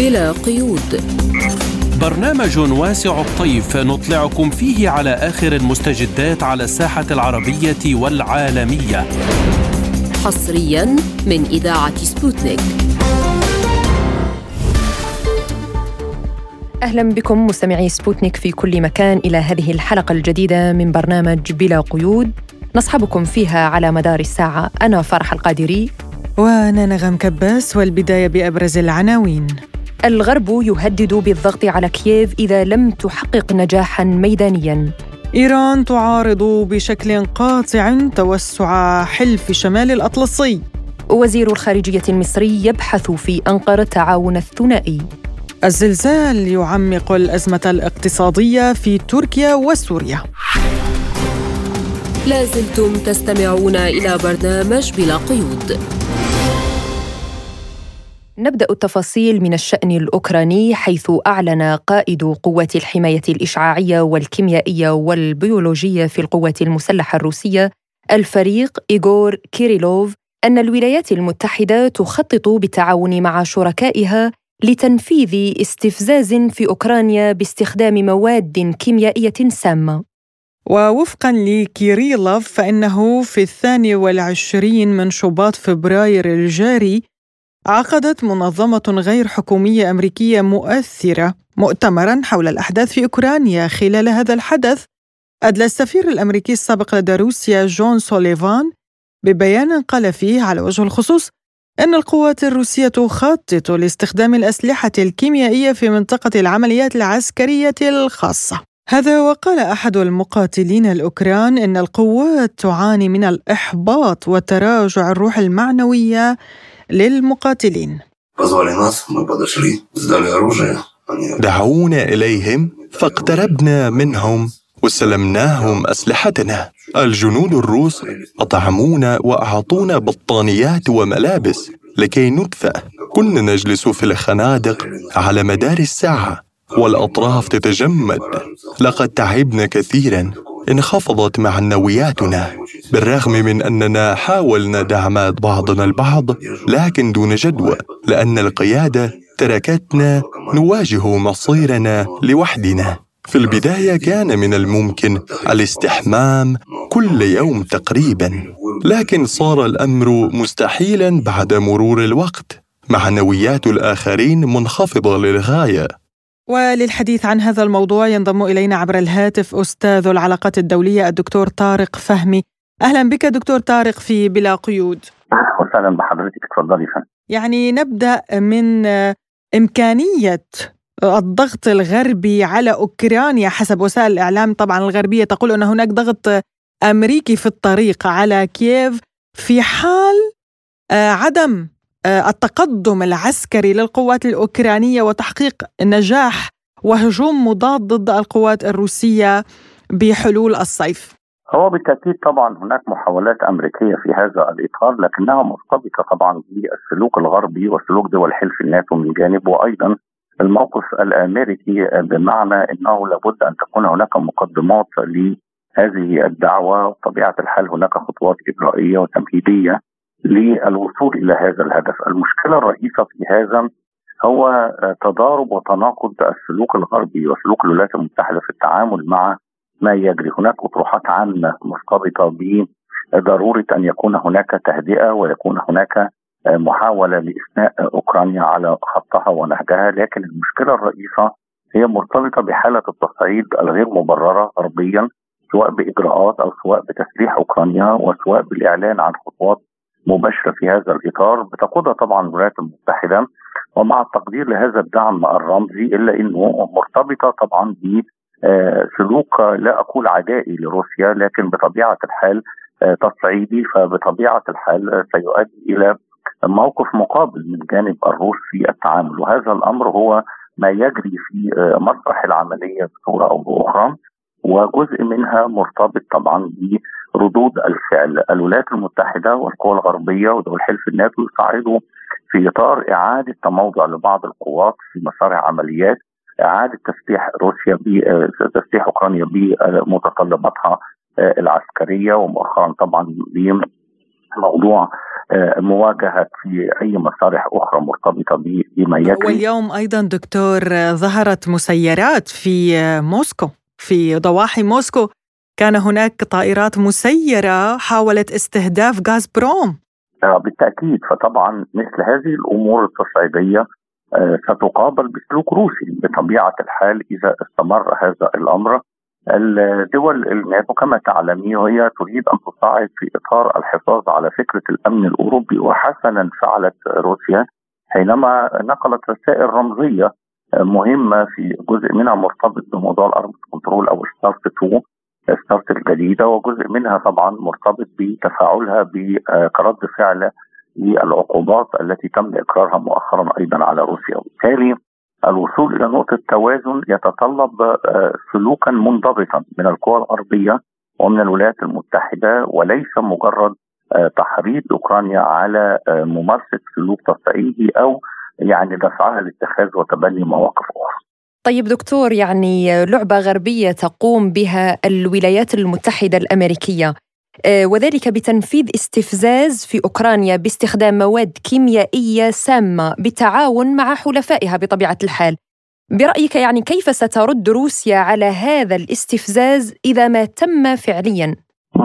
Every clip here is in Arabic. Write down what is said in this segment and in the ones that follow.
بلا قيود. برنامج واسع الطيف نطلعكم فيه على آخر المستجدات على الساحة العربية والعالمية. حصريا من إذاعة سبوتنيك. أهلا بكم مستمعي سبوتنيك في كل مكان إلى هذه الحلقة الجديدة من برنامج بلا قيود. نصحبكم فيها على مدار الساعة. أنا فرح القادري. وأنا نغم كباس والبداية بأبرز العناوين. الغرب يهدد بالضغط على كييف إذا لم تحقق نجاحا ميدانيا. إيران تعارض بشكل قاطع توسع حلف شمال الأطلسي. وزير الخارجية المصري يبحث في أنقرة التعاون الثنائي. الزلزال يعمق الأزمة الاقتصادية في تركيا وسوريا. لازلتم تستمعون إلى برنامج بلا قيود. نبدأ التفاصيل من الشأن الأوكراني حيث أعلن قائد قوات الحماية الإشعاعية والكيميائية والبيولوجية في القوات المسلحة الروسية الفريق إيغور كيريلوف أن الولايات المتحدة تخطط بالتعاون مع شركائها لتنفيذ استفزاز في أوكرانيا باستخدام مواد كيميائية سامة. ووفقا لكيريلوف فإنه في الثاني والعشرين من شباط فبراير الجاري عقدت منظمة غير حكومية أمريكية مؤثرة مؤتمرا حول الأحداث في أوكرانيا خلال هذا الحدث. أدلى السفير الأمريكي السابق لدى روسيا جون سوليفان ببيان قال فيه على وجه الخصوص أن القوات الروسية تخطط لاستخدام الأسلحة الكيميائية في منطقة العمليات العسكرية الخاصة. هذا وقال أحد المقاتلين الأوكران إن القوات تعاني من الإحباط وتراجع الروح المعنوية للمقاتلين. دعونا إليهم فاقتربنا منهم وسلمناهم أسلحتنا. الجنود الروس أطعمونا وأعطونا بطانيات وملابس لكي ندفأ كنا نجلس في الخنادق على مدار الساعة. والأطراف تتجمد. لقد تعبنا كثيرا. انخفضت معنوياتنا. بالرغم من أننا حاولنا دعم بعضنا البعض لكن دون جدوى لأن القيادة تركتنا نواجه مصيرنا لوحدنا. في البداية كان من الممكن الاستحمام كل يوم تقريبا. لكن صار الأمر مستحيلا بعد مرور الوقت. معنويات الآخرين منخفضة للغاية. وللحديث عن هذا الموضوع ينضم إلينا عبر الهاتف أستاذ العلاقات الدولية الدكتور طارق فهمي. أهلا بك دكتور طارق في بلا قيود. وسهلا بحضرتك تفضلي يعني نبدأ من إمكانية الضغط الغربي على أوكرانيا حسب وسائل الإعلام. طبعا الغربية تقول أن هناك ضغط أمريكي في الطريق على كييف في حال آه، عدم التقدم العسكري للقوات الأوكرانية وتحقيق نجاح وهجوم مضاد ضد القوات الروسية بحلول الصيف. هو بالتأكيد طبعا هناك محاولات أمريكية في هذا الإطار لكنها مرتبطة طبعا بالسلوك الغربي وسلوك دول حلف الناتو من جانب وأيضا الموقف الأمريكي بمعنى إنه لابد أن تكون هناك مقدمات لهذه الدعوة وطبيعه الحال هناك خطوات اجرائيه وتمهيدية للوصول إلى هذا الهدف، المشكلة الرئيسة في هذا هو تضارب وتناقض السلوك الغربي وسلوك الولايات المتحدة في التعامل مع ما يجري، هناك أطروحات عامة مرتبطة بضرورة أن يكون هناك تهدئة ويكون هناك محاولة لإثناء أوكرانيا على خطها ونهجها، لكن المشكلة الرئيسة هي مرتبطة بحالة التصعيد الغير مبررة غربيا سواء بإجراءات أو سواء بتسليح أوكرانيا وسواء بالإعلان عن خطوات مباشرة في هذا الإطار بتقودها طبعا الولايات المتحدة ومع التقدير لهذا الدعم الرمزي إلا إنه مرتبطة طبعا ب سلوك لا أقول عدائي لروسيا لكن بطبيعة الحال تصعيدي فبطبيعة الحال سيؤدي إلى موقف مقابل من جانب الروس في التعامل. وهذا الأمر هو ما يجري في مسرح العملية بصورة أو بأخرى وجزء منها مرتبط طبعا بردود الفعل. الولايات المتحدة والقوى الغربية ودول حلف الناتو يساعدوا في إطار إعادة تموضع لبعض القوات في مسارح عمليات إعادة تسليح روسيا تسليح أوكرانيا بمتطلباتها العسكرية ومؤخرا طبعا موضوع آه، مواجهة في أي مصالح أخرى مرتبطة بما يجري واليوم أيضا دكتور ظهرت مسيرات في موسكو في ضواحي موسكو. كان هناك طائرات مسيرة حاولت استهداف غاز بروم آه، بالتأكيد. فطبعا مثل هذه الأمور التصعيدية آه، ستقابل بسلوك روسي بطبيعة الحال إذا استمر هذا الأمر. الدول الناتو كما تعلمين هي تريد أن تصاعد في إطار الحفاظ على فكرة الأمن الأوروبي وحسنا فعلت روسيا حينما نقلت رسائل رمزية مهمة في جزء منها مرتبط بموضوع ال arms control أو ستارت 2 ستارت الجديده وجزء منها طبعا مرتبط بتفاعلها كرد فعل للعقوبات التي تم إقرارها مؤخرا أيضا على روسيا وبالتالي الوصول إلى نقطة توازن يتطلب آه، سلوكا منضبطا من القوى الغربية ومن الولايات المتحدة وليس مجرد آه، تحريض أوكرانيا على آه، ممارسة سلوك تصعيدي أو يعني دفعها لاتخاذ وتبني مواقف أخرى. طيب دكتور يعني لعبة غربية تقوم بها الولايات المتحدة الأمريكية آه، وذلك بتنفيذ استفزاز في أوكرانيا باستخدام مواد كيميائية سامة بالتعاون مع حلفائها بطبيعة الحال. برأيك يعني كيف سترد روسيا على هذا الاستفزاز إذا ما تم فعليا؟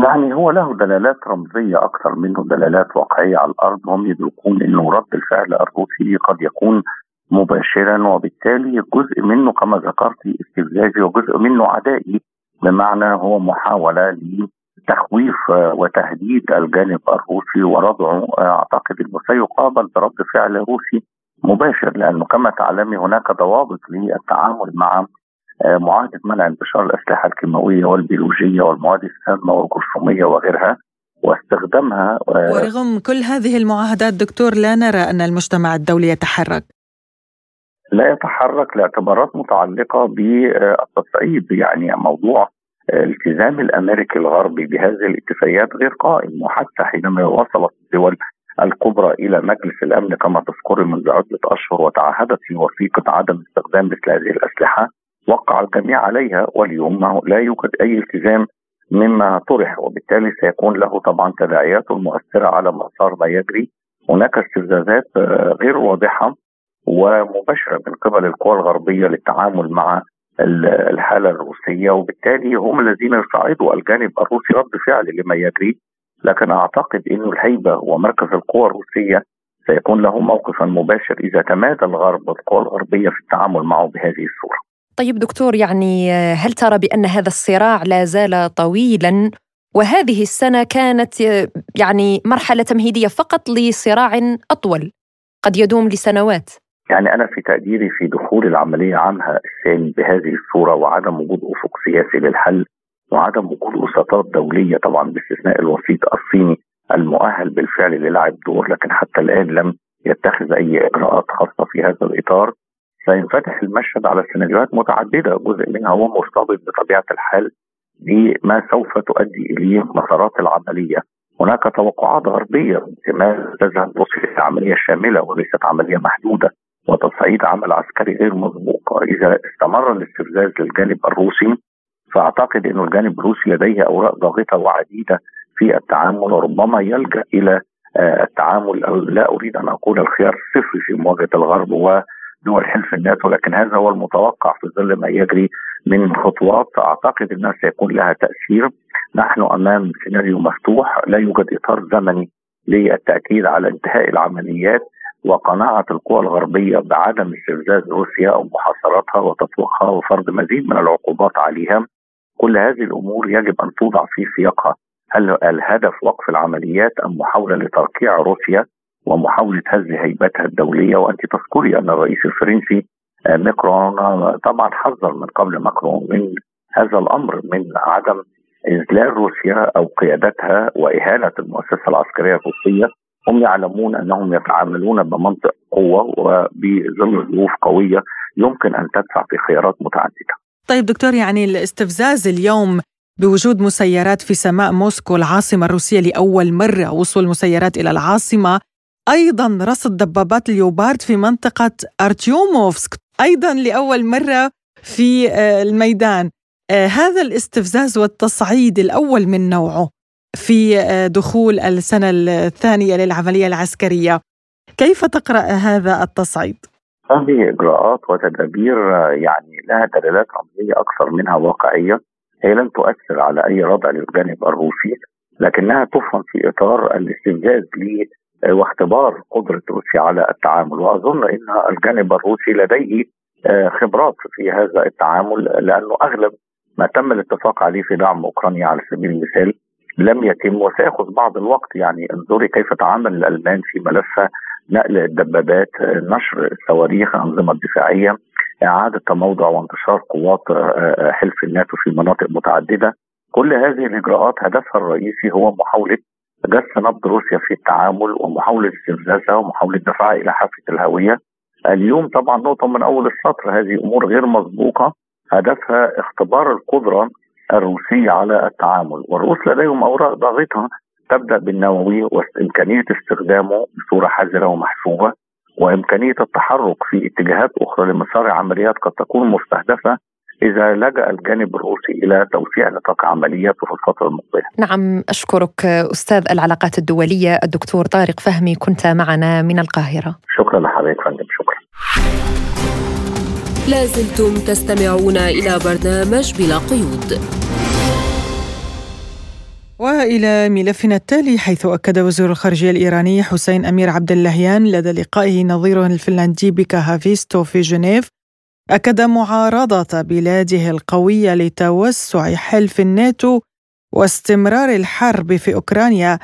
يعني هو له دلالات رمزية أكثر منه دلالات واقعية على الأرض هم يدركون إنه رد الفعل الروسي قد يكون مباشرا وبالتالي جزء منه كما ذكرت استفزازي وجزء منه عدائي بمعنى هو محاولة لتخويف وتهديد الجانب الروسي وردعه أعتقد إنه سيقابل برد فعل روسي مباشر لأنه كما تعلمي هناك ضوابط للتعامل مع معاهدة منع انتشار الأسلحة الكيماوية والبيولوجية والمواد السامة والجرثوميه وغيرها واستخدامها ورغم كل هذه المعاهدات دكتور لا نرى أن المجتمع الدولي يتحرك. لا يتحرك لاعتبارات متعلقة بالتصعيد يعني موضوع التزام الأمريكي الغربي بهذه الاتفاقيات غير قائم وحتى حينما وصلت الدول الكبرى إلى مجلس الأمن كما تذكر منذ عدة أشهر وتعهدت في وثيقه عدم استخدام مثل هذه الأسلحة وقع الجميع عليها واليوم لا يوجد أي التزام مما طرح وبالتالي سيكون له طبعا تداعيات مؤثرة على مسار ما يجري. هناك استفزازات غير واضحة ومباشرة من قبل القوى الغربية للتعامل مع الحالة الروسية وبالتالي هم الذين يصعدوا الجانب الروسي رد فعل لما يجري لكن أعتقد انه الهيبة ومركز القوى الروسية سيكون له موقفا مباشر إذا تمادى الغرب والقوى الغربية في التعامل معه بهذه الصورة. طيب دكتور يعني هل ترى بأن هذا الصراع لا زال طويلا وهذه السنة كانت يعني مرحلة تمهيدية فقط لصراع أطول قد يدوم لسنوات؟ يعني أنا في تقديري في دخول العملية عامها الثاني بهذه الصورة وعدم وجود أفق سياسي للحل وعدم وجود وساطات دولية طبعا باستثناء الوسيط الصيني المؤهل بالفعل للعب دور لكن حتى الآن لم يتخذ أي إجراءات خاصة في هذا الإطار. سينفتح المشهد على سيناريوهات متعددة جزء منها هو مرتبط بطبيعة الحال بما سوف تؤدي إليه مسارات العملية. هناك توقعات غربية احتمال تذهب روسيا عملية شاملة وليست عملية محدودة. وتصعيد عمل عسكري غير مسبوق. إذا استمر الاستفزاز للجانب الروسي فأعتقد انه الجانب الروسي لديه أوراق ضاغطة وعديدة في التعامل وربما يلجأ إلى آه، التعامل. لا أريد أن أقول الخيار الصفري في مواجهة الغرب ودول حلف الناتو لكن هذا هو المتوقع في ظل ما يجري من خطوات. أعتقد إنها سيكون لها تأثير. نحن أمام سيناريو مفتوح لا يوجد إطار زمني للتأكيد على انتهاء العمليات. وقناعة القوى الغربية بعدم استفزاز روسيا أو محاصرتها وتطويقها وفرض مزيد من العقوبات عليها. كل هذه الأمور يجب أن توضع في سياقها. هل الهدف وقف العمليات أم محاولة لتركيع روسيا ومحاولة هز هيبتها الدولية؟ وأنت تذكري أن الرئيس الفرنسي آه، ماكرون طبعا حذر من قبل ماكرون من هذا الأمر من عدم إذلال روسيا أو قيادتها وإهانة المؤسسة العسكرية الروسية. هم يعلمون أنهم يتعاملون بمنطق قوة وبظل ظروف قوية يمكن أن تدفع في خيارات متعددة. طيب دكتور يعني الاستفزاز اليوم بوجود مسيرات في سماء موسكو العاصمة الروسية لأول مرة وصول مسيرات إلى العاصمة أيضا رصد دبابات اليوبارد في منطقة أرتيوموفسك أيضا لأول مرة في آه، الميدان آه، هذا الاستفزاز والتصعيد الأول من نوعه في دخول السنة الثانية للعملية العسكرية. كيف تقرأ هذا التصعيد؟ هذه إجراءات وتدابير يعني لها دلالات رمزية أكثر منها واقعية. هي لن تؤثر على أي ردع للجانب الروسي لكنها تفهم في إطار الاستنجاز واختبار قدرة روسيا على التعامل. وأظن أن الجانب الروسي لديه آه، خبرات في هذا التعامل لأنه أغلب ما تم الاتفاق عليه في دعم أوكرانيا على سبيل المثال لم يتم وسيأخذ بعض الوقت. يعني انظري كيف تعامل الألمان في ملف نقل الدبابات نشر الصواريخ الأنظمة الدفاعية إعادة تموضع وانتشار قوات آه، آه، حلف الناتو في مناطق متعددة. كل هذه الإجراءات هدفها الرئيسي هو محاولة جس نبض روسيا في التعامل ومحاولة استفزازها ومحاولة دفعها إلى حافة الهوية. اليوم طبعا نقطة من أول السطر هذه أمور غير مسبوقة. هدفها اختبار القدرة الروسية على التعامل. والروس لديهم أوراق ضاغطة تبدأ بالنووي وإمكانية استخدامه بصورة حذرة ومحسوبة وإمكانية التحرك في اتجاهات أخرى لمسار عمليات قد تكون مستهدفة إذا لجأ الجانب الروسي إلى توسيع نطاق عملياته في الفترة المقبلة. نعم أشكرك أستاذ العلاقات الدولية الدكتور طارق فهمي كنت معنا من القاهرة. شكرا لحضرتك فندم شكرا. لازلتم تستمعون إلى برنامج بلا قيود وإلى ملفنا التالي حيث أكد وزير الخارجية الإيراني حسين أمير عبد اللهيان لدى لقائه نظيره الفنلندي بيكا هافيستو في جنيف أكد معارضة بلاده القوية لتوسع حلف الناتو واستمرار الحرب في أوكرانيا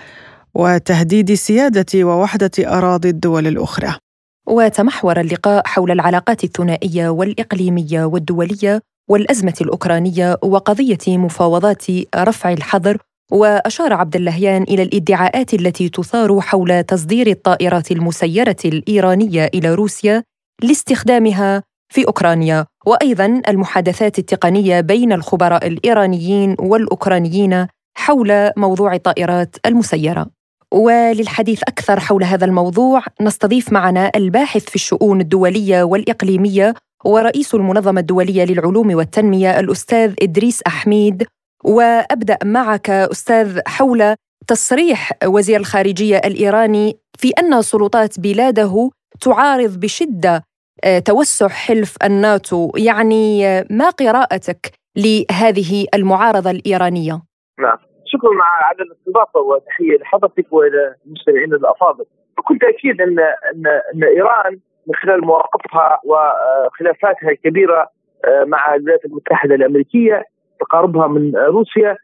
وتهديد سيادة ووحدة أراضي الدول الأخرى. وتمحور اللقاء حول العلاقات الثنائية والإقليمية والدولية والأزمة الأوكرانية وقضية مفاوضات رفع الحظر وأشار عبد اللهيان إلى الادعاءات التي تثار حول تصدير الطائرات المسيرة الإيرانية إلى روسيا لاستخدامها في أوكرانيا وأيضا المحادثات التقنية بين الخبراء الإيرانيين والأوكرانيين حول موضوع الطائرات المسيرة. وللحديث أكثر حول هذا الموضوع نستضيف معنا الباحث في الشؤون الدولية والإقليمية ورئيس المنظمة الدولية للعلوم والتنمية الأستاذ إدريس أحميد. وأبدأ معك أستاذ حول تصريح وزير الخارجية الإيراني في أن سلطات بلاده تعارض بشدة آه، توسع حلف الناتو. يعني آه، ما قراءتك لهذه المعارضة الإيرانية؟ نعم. شكرا على الاستضافة وتحية لحضرتك وإلى المستمعين الأفاضل. بكل تأكيد أن أن أن إيران من خلال مواقفها وخلافاتها الكبيرة آه، مع الولايات المتحدة الأمريكية تقاربها من روسيا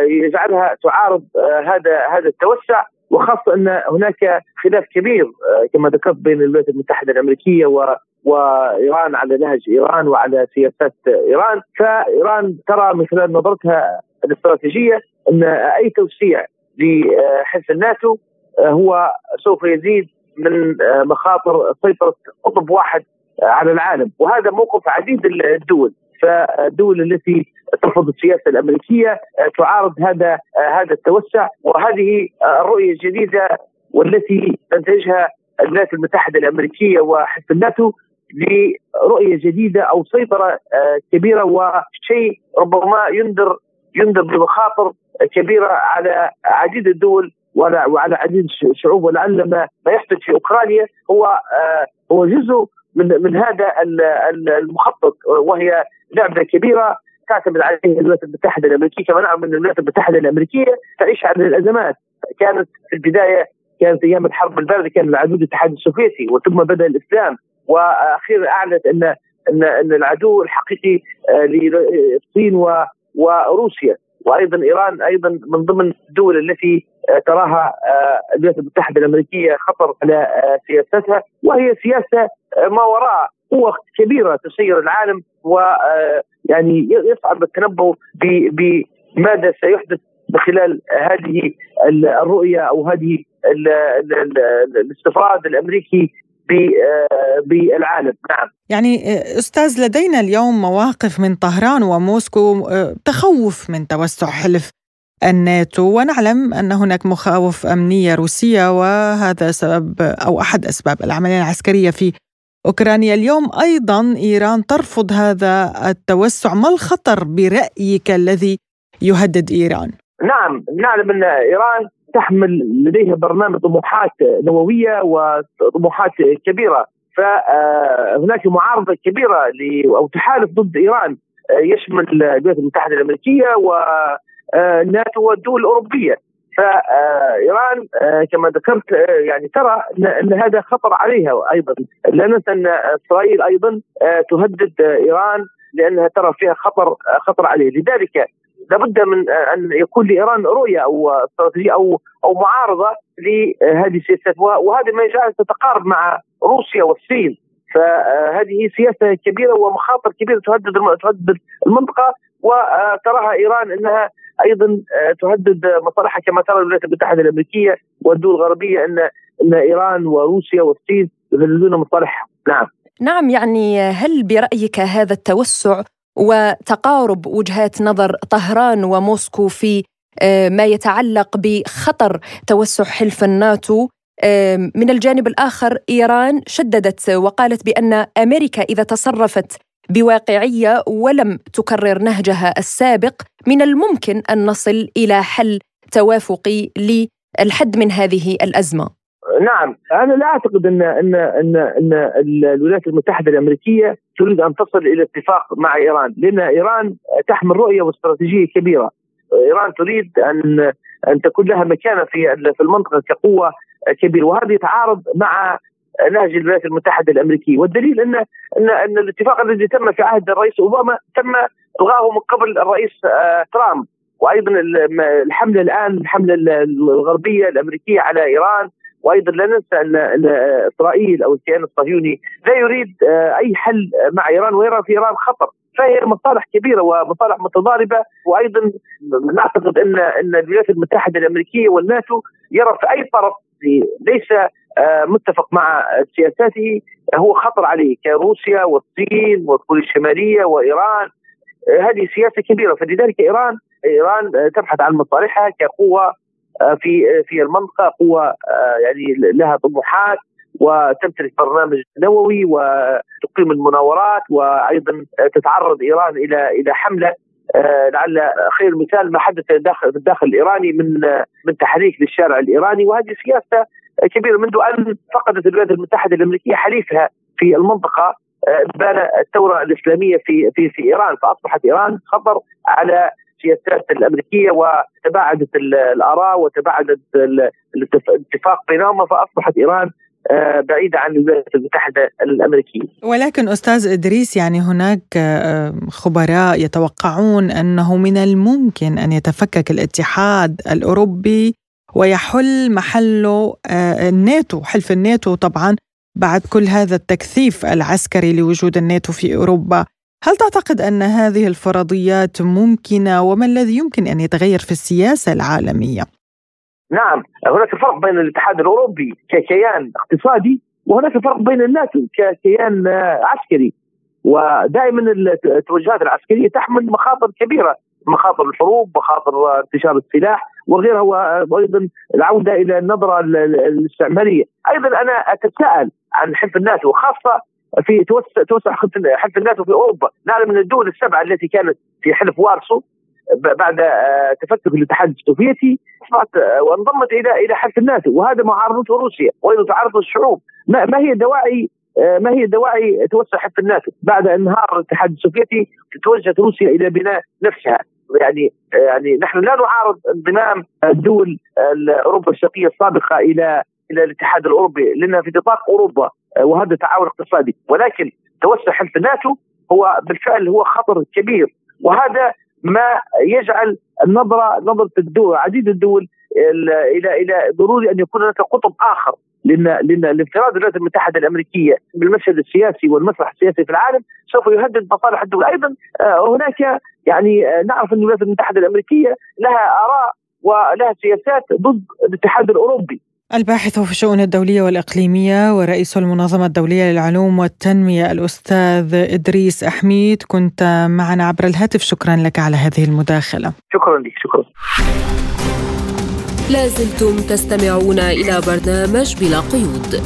يجعلها تعارض هذا هذا التوسع. وخاصة أن هناك خلاف كبير كما ذكرت بين الولايات المتحدة الأمريكية وإيران على نهج إيران وعلى سياسات إيران. فإيران ترى من خلال نظرتها الاستراتيجية أن أي توسيع لحلف الناتو هو سوف يزيد من مخاطر سيطرة قطب واحد على العالم. وهذا موقف عديد الدول. فالدول التي ترفض السياسة الأمريكية تعارض هذا هذا التوسع. وهذه الرؤية الجديدة والتي تنتجها الولايات المتحدة الأمريكية وحزب الناتو لرؤية جديدة أو سيطرة آه، كبيرة وشيء ربما ينذر ينذر بمخاطر كبيرة على عديد الدول وعلى عديد الشعوب ولعل ما يحدث في أوكرانيا هو آه، هو جزء من من هذا المخطط. وهي لعبة كبيرة تعتمد عليها الولايات المتحدة الأمريكية كما نعلم أن الولايات المتحدة الأمريكية تعيش على الأزمات. كانت في البداية كانت أيام الحرب الباردة كان العدو الاتحاد السوفيتي وثم بدأ الإسلام. وأخيرا أعلنت ان ان أن العدو الحقيقي آه، للصين وروسيا وأيضا إيران أيضا من ضمن الدول التي آه، تراها آه، الولايات المتحدة الأمريكية خطر على سياستها وهي سياسة ما وراء قوة كبيرة تسير العالم ويعني يصعب التنبؤ بماذا سيحدث من خلال هذه الرؤية أو هذه الاستفراد الأمريكي آه، بالعالم. نعم. يعني آه، أستاذ لدينا اليوم مواقف من طهران وموسكو آه، تخوف من توسع حلف الناتو. ونعلم أن هناك مخاوف أمنية روسية وهذا سبب أو أحد أسباب العملية العسكرية في أوكرانيا اليوم. أيضا إيران ترفض هذا التوسع. ما الخطر برأيك الذي يهدد إيران؟ نعم. نعلم أن إيران تحمل لديها برنامج طموحات نووية وطموحات كبيرة. فهناك معارضة كبيرة أو تحالف ضد إيران يشمل الولايات المتحدة الأمريكية والناتو والدول الأوروبية. فإيران كما ذكرت يعني ترى ان هذا خطر عليها. أيضا لا ننسى أن إسرائيل أيضا تهدد إيران لأنها ترى فيها خطر خطر عليه. لذلك لابد من أن يكون لإيران رؤية أو استراتيجية أو أو معارضة لهذه السياسات. وهذا ما يجعلها تتقارب مع روسيا والصين. فهذه سياسة كبيرة ومخاطر كبيرة تهدد تهدد المنطقة. وتراها إيران إنها أيضا تهدد مصالحها كما ترى الولايات المتحدة الأمريكية والدول الغربية ان إن إيران وروسيا والصين يهددون مصالحها نعم. نعم يعني هل برأيك هذا التوسع وتقارب وجهات نظر طهران وموسكو في آه، ما يتعلق بخطر توسع حلف الناتو من الجانب الآخر إيران شددت وقالت بأن أمريكا إذا تصرفت بواقعية ولم تكرر نهجها السابق من الممكن أن نصل إلى حل توافقي للحد من هذه الأزمة. نعم أنا لا أعتقد ان ان ان أن الولايات المتحدة الأمريكية تريد أن تصل إلى اتفاق مع إيران لأن إيران تحمل رؤية واستراتيجيه كبيرة. إيران تريد أن أن تكون لها مكانه في في المنطقة كقوة كبيرة وهذا يتعارض مع نهج الولايات المتحدة الأمريكية. والدليل أن أن أن الاتفاق الذي تم في عهد الرئيس أوباما تم الغائه من قبل الرئيس آه، ترامب. وأيضا الحملة الآن الحملة الغربية الأمريكية على إيران وأيضا لا ننسى ان إسرائيل أو الكيان الصهيوني لا يريد آه، أي حل مع إيران ويرى في إيران خطر. فهي مصالح كبيرة ومصالح متضاربة. وأيضا نعتقد ان أن الولايات المتحدة الأمريكية والناتو يرى في أي طرف ليس آه، متفق مع سياساته. هو خطر عليه كروسيا والصين والكوريا الشمالية وإيران. آه، هذه سياسة كبيرة. فلذلك ايران إيران تبحث عن مصالحها كقوة في في المنطقة قوة يعني لها طموحات وتمتلك برنامج نووي وتقيم المناورات وأيضا تتعرض إيران إلى إلى حملة لعل خير مثال ما حدث داخل في الداخل الإيراني من من تحريك للشارع الإيراني وهذه سياسة كبيرة منذ أن فقدت الولايات المتحدة الأمريكية حليفها في المنطقة آه، بان الثورة الإسلامية في في في إيران فأصبحت إيران خطر على السياسات الأمريكية وتباعدت الآراء وتباعدت الاتفاق بينهما فأصبحت إيران آه، بعيدة عن الولايات المتحدة الأمريكية. ولكن أستاذ إدريس يعني هناك آه، خبراء يتوقعون أنه من الممكن أن يتفكك الاتحاد الأوروبي ويحل محله آه، الناتو حلف الناتو طبعا بعد كل هذا التكثيف العسكري لوجود الناتو في أوروبا. هل تعتقد أن هذه الفرضيات ممكنة وما الذي يمكن أن يتغير في السياسة العالمية؟ نعم هناك فرق بين الاتحاد الأوروبي ككيان اقتصادي وهناك فرق بين الناتو ككيان عسكري. ودائما التوجهات العسكرية تحمل مخاطر كبيرة مخاطر الحروب مخاطر انتشار السلاح وغيرها وأيضا العودة إلى النظرة الاستعمارية، أيضا أنا أتساءل عن حلف الناتو وخاصه في توسع توسع حلف الناتو في أوروبا، نعلم أن الدول السبعة التي كانت في حلف وارسو بعد آه، تفكك الاتحاد السوفيتي أصبحت آه، وانضمت إلى إلى حلف الناتو وهذا معارضته روسيا وأيضا تعارض الشعوب، ما هي دواعي آه، ما هي دواعي توسع حلف الناتو بعد انهار الاتحاد السوفيتي توجهت روسيا إلى بناء نفسها. يعني يعني نحن لا نعارض انضمام الدول أوروبا الشرقية السابقة إلى إلى الاتحاد الأوروبي لأنها في نطاق أوروبا. وهذا تعاون اقتصادي. ولكن توسع حلف الناتو هو بالفعل هو خطر كبير. وهذا ما يجعل النظره نظرة الدول عديد الدول إلى إلى ضروري أن يكون هناك قطب آخر لأن لأن الانفراد الولايات المتحدة الأمريكية بالمشهد السياسي والمسرح السياسي في العالم سوف يهدد مصالح الدول. أيضا آه، هناك يعني آه، نعرف أن الولايات المتحدة الأمريكية لها آراء ولها سياسات ضد الاتحاد الأوروبي. الباحث في الشؤون الدولية والإقليمية ورئيس المنظمة الدولية للعلوم والتنمية الأستاذ إدريس أحميد كنت معنا عبر الهاتف. شكرا لك على هذه المداخلة. شكرا لك شكرا. لازلتم تستمعون إلى برنامج بلا قيود.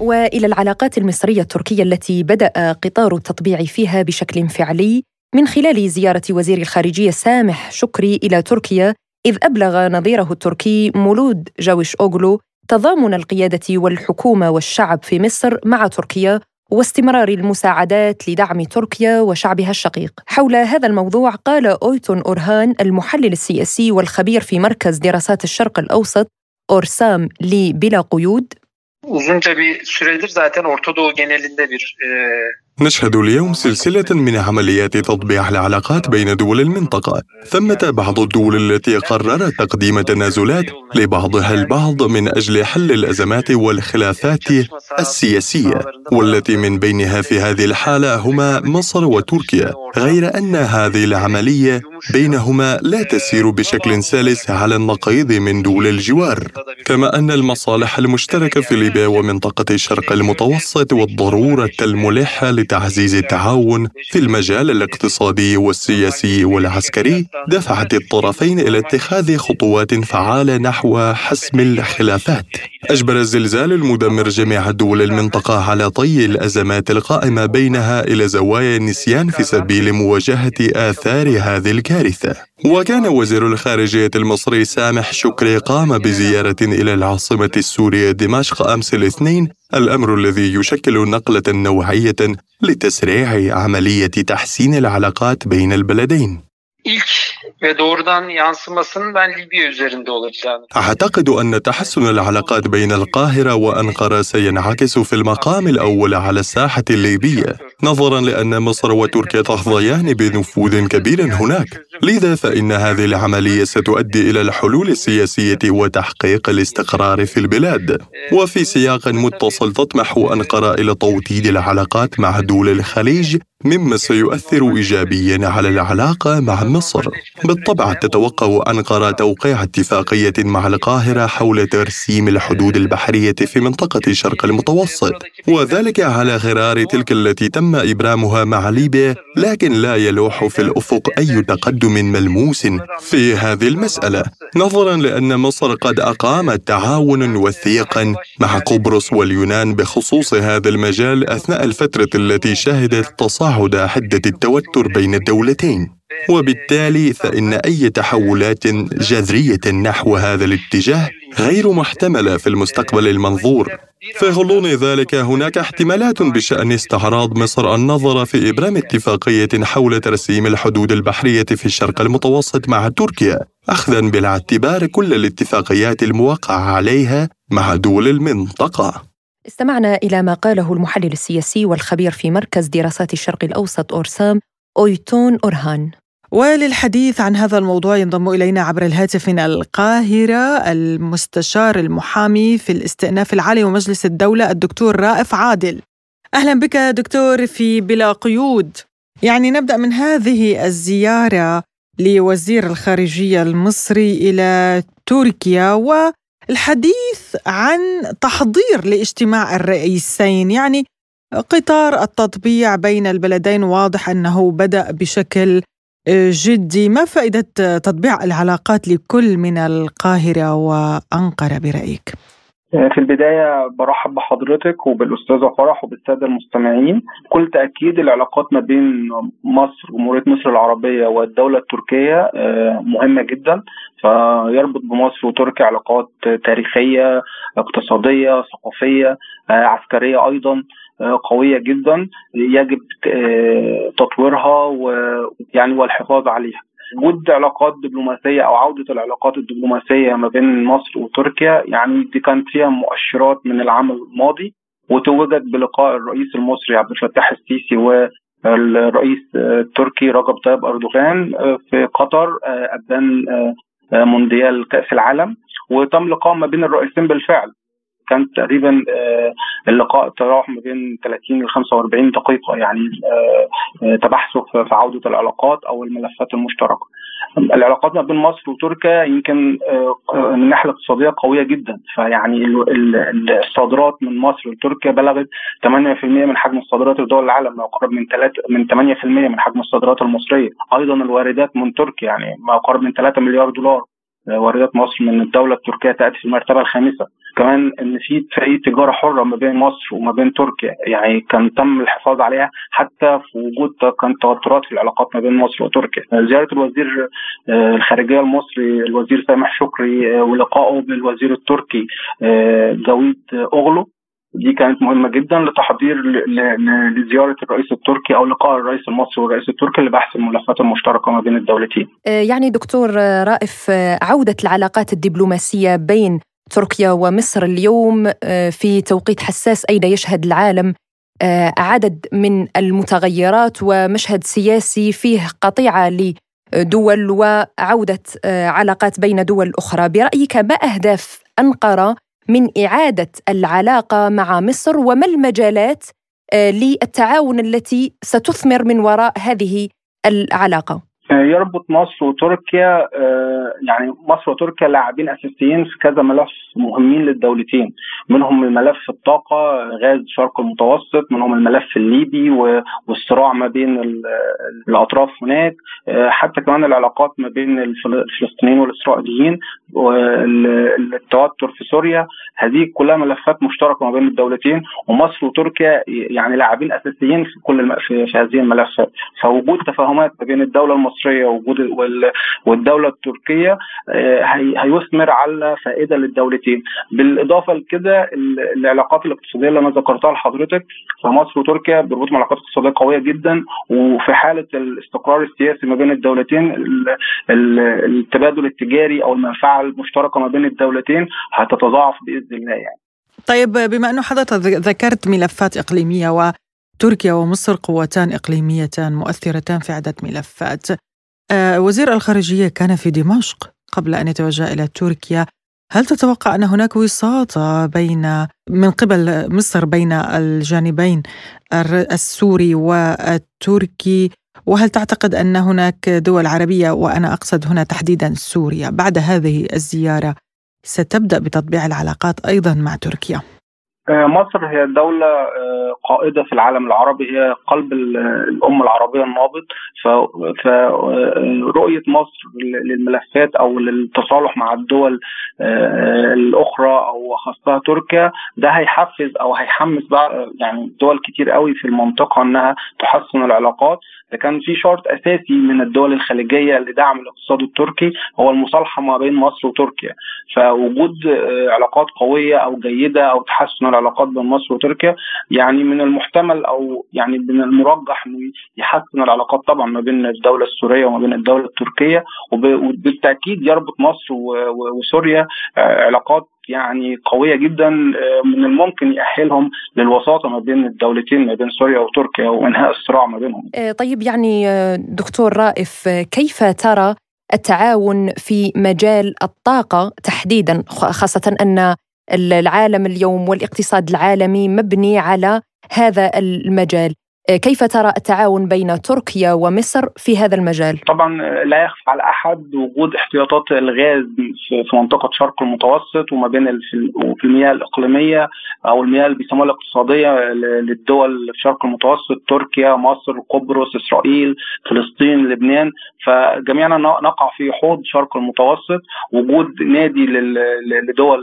وإلى العلاقات المصرية التركية التي بدأ قطار التطبيع فيها بشكل فعلي من خلال زيارة وزير الخارجية سامح شكري إلى تركيا إذ أبلغ نظيره التركي مولود جاوش أوغلو تضامن القيادة والحكومة والشعب في مصر مع تركيا واستمرار المساعدات لدعم تركيا وشعبها الشقيق. حول هذا الموضوع قال أويتون أورهان المحلل السياسي والخبير في مركز دراسات الشرق الأوسط أورسام لي بلا قيود uzunca bir süredir zaten genelinde bir e, نشهد اليوم سلسلة من عمليات تطبيع العلاقات بين دول المنطقة. ثمة بعض الدول التي قررت تقديم تنازلات لبعضها البعض من أجل حل الأزمات والخلافات السياسية، والتي من بينها في هذه الحالة هما مصر وتركيا، غير أن هذه العملية بينهما لا تسير بشكل سلس على النقيض من دول الجوار، كما أن المصالح المشتركة في ليبيا ومنطقة الشرق المتوسط والضرورة الملحة تعزيز التعاون في المجال الاقتصادي والسياسي والعسكري دفعت الطرفين إلى اتخاذ خطوات فعالة نحو حسم الخلافات. أجبر الزلزال المدمر جميع دول المنطقة على طي الأزمات القائمة بينها إلى زوايا النسيان في سبيل مواجهة آثار هذه الكارثة. وكان وزير الخارجية المصري سامح شكري قام بزيارة إلى العاصمة السورية دمشق أمس الاثنين الأمر الذي يشكل نقلة نوعية لتسريع عملية تحسين العلاقات بين البلدين. أعتقد أن تحسن العلاقات بين القاهرة وأنقرة سينعكس في المقام الأول على الساحة الليبية نظرا لأن مصر وتركيا تحظيان بنفوذ كبير هناك. لذا فإن هذه العملية ستؤدي إلى الحلول السياسية وتحقيق الاستقرار في البلاد. وفي سياق متصل تطمح أنقرة إلى توطيد العلاقات مع دول الخليج مما سيؤثر ايجابيا على العلاقة مع مصر. بالطبع تتوقع أنقرة توقيع اتفاقية مع القاهرة حول ترسيم الحدود البحرية في منطقة الشرق المتوسط، وذلك على غرار تلك التي تم إبرامها مع ليبيا، لكن لا يلوح في الأفق أي تقدم ملموس في هذه المسألة، نظرا لأن مصر قد أقامت تعاونا وثيقا مع قبرص واليونان بخصوص هذا المجال أثناء الفترة التي شهدت تصاعد حدة التوتر بين الدولتين. وبالتالي فإن أي تحولات جذرية نحو هذا الاتجاه غير محتملة في المستقبل المنظور. في غضون ذلك هناك احتمالات بشأن استعراض مصر النظر في إبرام اتفاقية حول ترسيم الحدود البحرية في الشرق المتوسط مع تركيا أخذا بالاعتبار كل الاتفاقيات الموقعة عليها مع دول المنطقة. استمعنا إلى ما قاله المحلل السياسي والخبير في مركز دراسات الشرق الأوسط أورسام أويتون أورهان. وللحديث عن هذا الموضوع ينضم إلينا عبر الهاتف من القاهرة المستشار المحامي في الاستئناف العالي ومجلس الدولة الدكتور رائف عادل. أهلا بك دكتور في بلا قيود. يعني نبدأ من هذه الزيارة لوزير الخارجية المصري إلى تركيا و الحديث عن تحضير لاجتماع الرئيسين يعني قطار التطبيع بين البلدين واضح أنه بدأ بشكل جدي ما فائدة تطبيع العلاقات لكل من القاهرة وأنقرة برأيك؟ في البداية برحب بحضرتك وبالأستاذة فرح وبالسادة المستمعين. بكل تأكيد العلاقات ما بين مصر جمهورية مصر العربية والدولة التركية مهمة جدا. فيربط بمصر وتركيا علاقات تاريخية اقتصادية ثقافية عسكرية أيضا. قوية جدا يجب تطويرها ويعني والحفاظ عليها. وجود علاقات دبلوماسية أو عودة العلاقات الدبلوماسية ما بين مصر وتركيا يعني دي كانت فيها مؤشرات من العام الماضي وتوجد بلقاء الرئيس المصري عبد الفتاح السيسي والرئيس التركي رجب طيب أردوغان في قطر أبان مونديال كأس العالم. وتم لقاء ما بين الرئيسين بالفعل. كان تقريبا اللقاء تراوح ما بين 30 ل 45 دقيقة يعني تبحثوا في عودة العلاقات أو الملفات المشتركة. العلاقات ما بين مصر وتركيا يمكن من الناحيه الاقتصادية قوية جدا. فيعني الصادرات من مصر لتركيا بلغت 8% من حجم الصادرات لدول العالم ما يقرب من 3 من 8% من حجم الصادرات المصرية، أيضا الواردات من تركيا يعني ما يقرب من 3 مليار دولار. واردات مصر من الدولة التركية تأتي في المرتبه الخامسة. كمان إن في اتفاقيه تجارة حرة ما بين مصر وما بين تركيا يعني كان تم الحفاظ عليها حتى في وجود كان توترات في العلاقات ما بين مصر وتركيا. زيارة الوزير آه، الخارجية المصري الوزير سامح شكري آه، ولقائه بالوزير التركي جويد أوغلو. دي كانت مهمة جدا لتحضير لزيارة الرئيس التركي أو لقاء الرئيس المصري والرئيس التركي لبحث الملفات المشتركة ما بين الدولتين. آه، يعني دكتور رائف آه، عودة العلاقات الدبلوماسية بين تركيا ومصر اليوم آه، في توقيت حساس أين يشهد العالم عدد من المتغيرات ومشهد سياسي فيه قطيعة لدول وعودة علاقات بين دول أخرى. برأيك ما أهداف أنقرة من إعادة العلاقة مع مصر وما المجالات آه، للتعاون التي ستثمر من وراء هذه العلاقة؟ يربط مصر وتركيا آه، يعني مصر وتركيا لاعبين أساسيين في كذا ملف مهمين للدولتين. منهم الملف الطاقة غاز الشرق المتوسط منهم الملف الليبي والصراع ما بين الأطراف هناك آه، حتى كمان العلاقات ما بين الفلسطينيين والإسرائيليين والتوتر في سوريا. هذه كلها ملفات مشتركة ما بين الدولتين ومصر وتركيا يعني لاعبين أساسيين في كل في هذه الملفات فوجود تفاهمات ما بين الدولة المصرية المصرية وجود والدولة التركية آه، هيثمر على فائدة للدولتين. بالإضافة لكده العلاقات الاقتصادية اللي أنا ذكرتها لحضرتك فمصر وتركيا بيربطوا علاقات اقتصادية قوية جدا. وفي حالة الاستقرار السياسي ما بين الدولتين التبادل التجاري أو المنفعة المشتركة ما بين الدولتين هتتضاعف بإذن الله يعني. طيب بما أنه حضرتك ذكرت ملفات إقليمية و تركيا ومصر قوتان إقليميتان مؤثرتان في عده ملفات وزير الخارجية كان في دمشق قبل أن يتوجه إلى تركيا. هل تتوقع أن هناك وساطة بين من قبل مصر بين الجانبين السوري والتركي؟ وهل تعتقد أن هناك دول عربية وأنا أقصد هنا تحديدا سوريا؟ بعد هذه الزيارة ستبدأ بتطبيع العلاقات أيضا مع تركيا؟ آه، مصر هي دولة آه، قائدة في العالم العربي هي قلب الأمة العربية النابض. فرؤية آه، مصر للملفات أو للتصالح مع الدول الأخرى أو خاصة تركيا ده هيحفز أو هيحمس يعني دول كتير قوي في المنطقة أنها تحسن العلاقات. ده كان في شرط أساسي من الدول الخليجية لدعم الاقتصاد التركي هو المصالحة ما بين مصر وتركيا. فوجود علاقات قوية أو جيدة أو تحسن العلاقات بين مصر وتركيا يعني من المحتمل أو يعني من المرجح انه يحسن العلاقات طبعا ما بين الدولة السورية وما بين الدولة التركية. وبالتأكيد يربط مصر وسوريا علاقات يعني قوية جدا آه، من الممكن يأهلهم للوساطة ما بين الدولتين ما بين سوريا وتركيا وإنهاء الصراع ما بينهم. آه، طيب يعني آه، دكتور رائف كيف ترى التعاون في مجال الطاقة تحديدا خاصة أن العالم اليوم والاقتصاد العالمي مبني على هذا المجال كيف ترى التعاون بين تركيا ومصر في هذا المجال؟ طبعا لا يخفى على أحد وجود احتياطات الغاز في منطقة شرق المتوسط وما بين في المياه الإقليمية أو المياه اللي بيسموها الاقتصادية للدول في شرق المتوسط تركيا، مصر، قبرص، إسرائيل، فلسطين، لبنان. فجميعنا نقع في حوض شرق المتوسط. وجود نادي لدول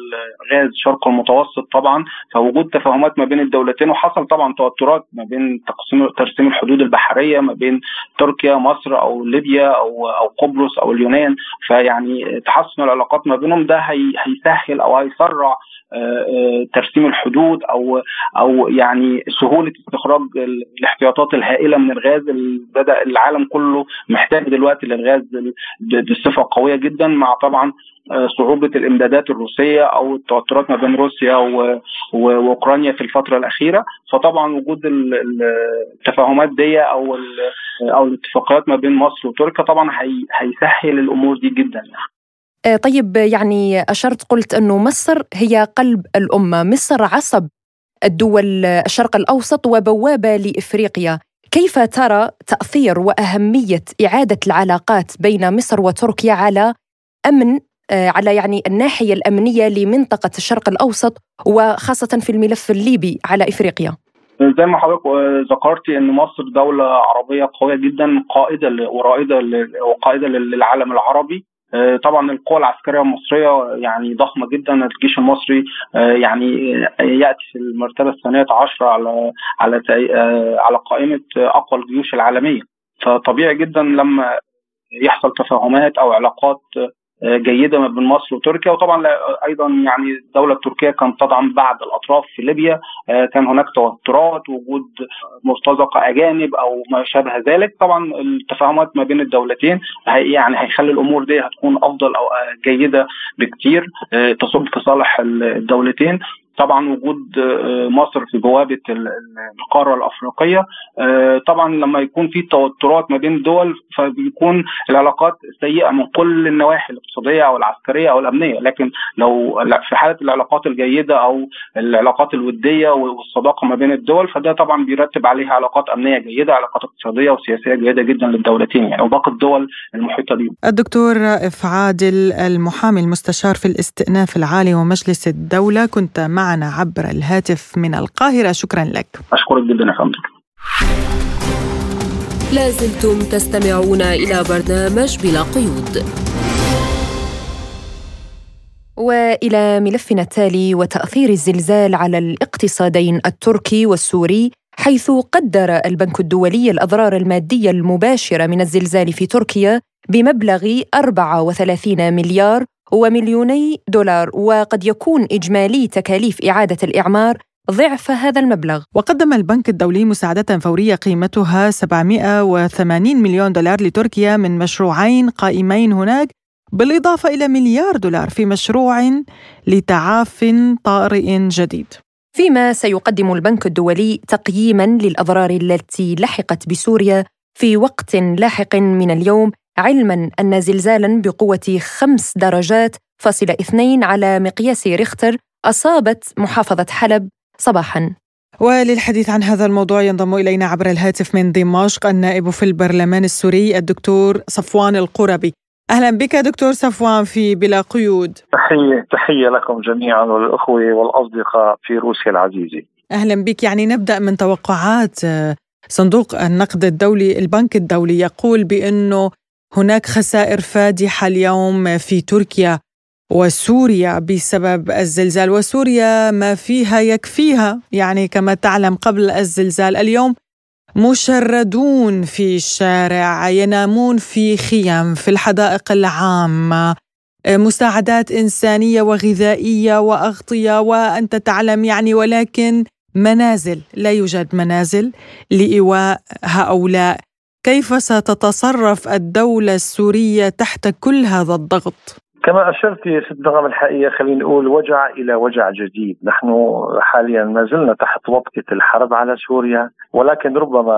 غاز شرق المتوسط طبعا. فوجود تفاهمات ما بين الدولتين وحصل طبعا توترات ما بين تقسيم ترسيم الحدود البحرية ما بين تركيا مصر أو ليبيا أو أو قبرص أو اليونان فيعني تحسن العلاقات ما بينهم ده هيسهل أو هيسرع ترسيم الحدود أو أو يعني سهولة استخراج الاحتياطات الهائلة من الغاز اللي بدأ العالم كله محتاج دلوقتي للغاز بصفة قوية جدا مع طبعا آه، صعوبة الإمدادات الروسية أو التوترات ما بين روسيا وأوكرانيا في الفترة الأخيرة فطبعا وجود التفاهمات دي أو أو الاتفاقيات ما بين مصر وتركيا طبعا هيسهل الأمور دي جدا يعني. آه، طيب يعني أشرت قلت أنه مصر هي قلب الأمة مصر عصب الدول الشرق الأوسط وبوابة لإفريقيا. كيف ترى تأثير وأهمية إعادة العلاقات بين مصر وتركيا على أمن آه، على يعني الناحية الأمنية لمنطقة الشرق الأوسط وخاصة في الملف الليبي على إفريقيا؟ زي ما حضرتك ذكرتي إن مصر دولة عربية قوية جدا قائدة ورائدة وقائدة للعالم العربي. طبعا القوى العسكرية المصرية يعني ضخمة جدا الجيش المصري يعني يأتي في المرتبة الثانية عشرة على على على قائمة أقوى الجيوش العالمية. فطبيعي جدا لما يحصل تفاهمات أو علاقات جيدة ما بين مصر وتركيا. وطبعا أيضا يعني الدولة التركيه كانت تدعم بعض الأطراف في ليبيا. آه، كان هناك توترات وجود مرتزقه أجانب أو ما شابه ذلك. طبعا التفاهمات ما بين الدولتين يعني هيخلي الأمور دي هتكون أفضل أو جيدة بكتير. آه، تصب في صالح الدولتين. طبعا وجود آه، مصر في بوابة القارة الأفريقية آه، طبعا لما يكون في توترات ما بين دول فبيكون العلاقات سيئة من كل النواحي الاقتصادية أو العسكرية أو الأمنية لكن لو في حالة العلاقات الجيدة أو العلاقات الودية والصداقة ما بين الدول فده طبعا بيرتب عليها علاقات أمنية جيدة علاقات اقتصادية وسياسية جيدة جدا للدولتين يعني وباقي الدول المحيطة بهم. الدكتور رائف عادل المحامي المستشار في الاستئناف العالي ومجلس الدولة كنت مع معنا عبر الهاتف من القاهرة. شكرا لك. أشكرك جدا يا فندم لازلتم تستمعون إلى برنامج بلا قيود. وإلى ملفنا التالي وتأثير الزلزال على الاقتصادين التركي والسوري حيث قدر البنك الدولي الأضرار المادية المباشرة من الزلزال في تركيا بمبلغ 34 مليار ومليوني دولار وقد يكون إجمالي تكاليف إعادة الإعمار ضعف هذا المبلغ. وقدم البنك الدولي مساعدة فورية قيمتها 780 مليون دولار لتركيا من مشروعين قائمين هناك بالإضافة إلى مليار دولار في مشروع لتعاف طارئ جديد. فيما سيقدم البنك الدولي تقييما للأضرار التي لحقت بسوريا في وقت لاحق من اليوم علما أن زلزالا بقوة خمس درجات فاصلة اثنين على مقياس ريختر أصابت محافظة حلب صباحا. وللحديث عن هذا الموضوع ينضم إلينا عبر الهاتف من دمشق النائب في البرلمان السوري الدكتور صفوان القربي أهلا بك دكتور صفوان في بلا قيود. تحية تحية لكم جميعا والأخوة والأصدقاء في روسيا العزيزة. أهلا بك. يعني نبدأ من توقعات صندوق النقد الدولي البنك الدولي يقول بأنه هناك خسائر فادحة اليوم في تركيا وسوريا بسبب الزلزال وسوريا ما فيها يكفيها. يعني كما تعلم قبل الزلزال اليوم مشردون في الشارع ينامون في خيم في الحدائق العامة. مساعدات إنسانية وغذائية وأغطية وأنت تعلم يعني ولكن منازل لا يوجد منازل لإيواء هؤلاء. كيف ستتصرف الدولة السورية تحت كل هذا الضغط؟ كما أشرت يا ست نغم الحقيقة خلينا نقول وجع إلى وجع جديد، نحن حاليا ما زلنا تحت وطئه الحرب على سوريا ولكن ربما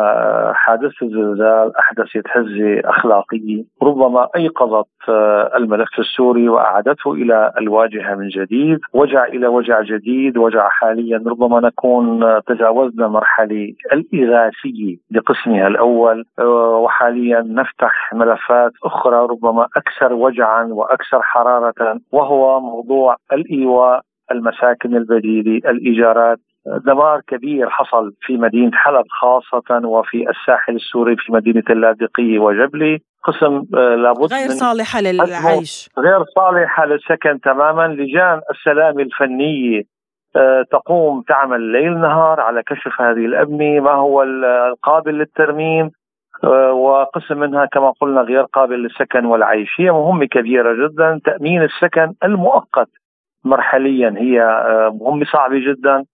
حادثة الزلزال احدثت هزه اخلاقيه، ربما أيقظت الملف السوري وأعادته إلى الواجهة من جديد، وجع إلى وجع جديد، وجع حاليا ربما نكون تجاوزنا مرحلة الإغاثية بقسمها الأول. وحاليا نفتح ملفات أخرى ربما أكثر وجعا وأكثر حرارة وهو موضوع الإيواء المساكن البديلة الإيجارات. دمار كبير حصل في مدينة حلب خاصة وفي الساحل السوري في مدينة اللاذقية وجبلي قسم آه، لابد غير صالحة للعيش. غير صالحة للسكن تماما. لجان السلام الفنية آه، تقوم تعمل ليل نهار على كشف هذه الأبنية. ما هو القابل للترميم؟ وقسم منها كما قلنا غير قابل للسكن والعيش. هي مهمة كبيرة جدا. تأمين السكن المؤقت مرحليا هي آه، مهمة صعبة جدا.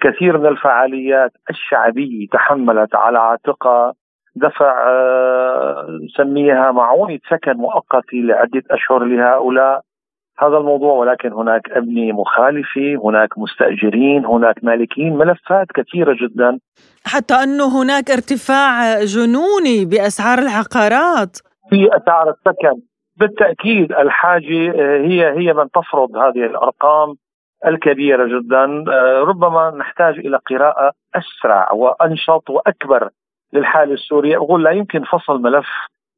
كثير من الفعاليات الشعبية تحملت على عاتقها دفع آه، نسميها معونة سكن مؤقتة لعدة أشهر لهؤلاء. هذا الموضوع ولكن هناك أبنية مخالفة هناك مستأجرين هناك مالكين ملفات كثيرة جدا. حتى أنه هناك ارتفاع جنوني بأسعار العقارات. في أسعار السكن. بالتأكيد الحاجة آه، هي هي من تفرض هذه الأرقام الكبيرة جدا. آه، ربما نحتاج إلى قراءة أسرع وأنشط وأكبر للحالة السورية أقول لا يمكن فصل ملف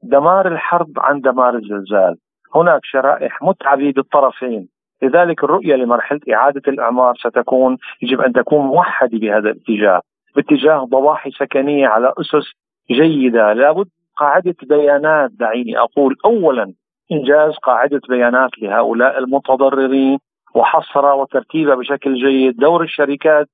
دمار الحرب عن دمار الزلزال. هناك شرائح متعبة بالطرفين. لذلك الرؤية لمرحلة إعادة الإعمار ستكون يجب أن تكون موحدة بهذا الاتجاه باتجاه ضواحي سكنية على أسس جيدة. لابد قاعدة بيانات دعيني أقول أولا إنجاز قاعدة بيانات لهؤلاء المتضررين وحصرها وترتيبها بشكل جيد، دور الشركات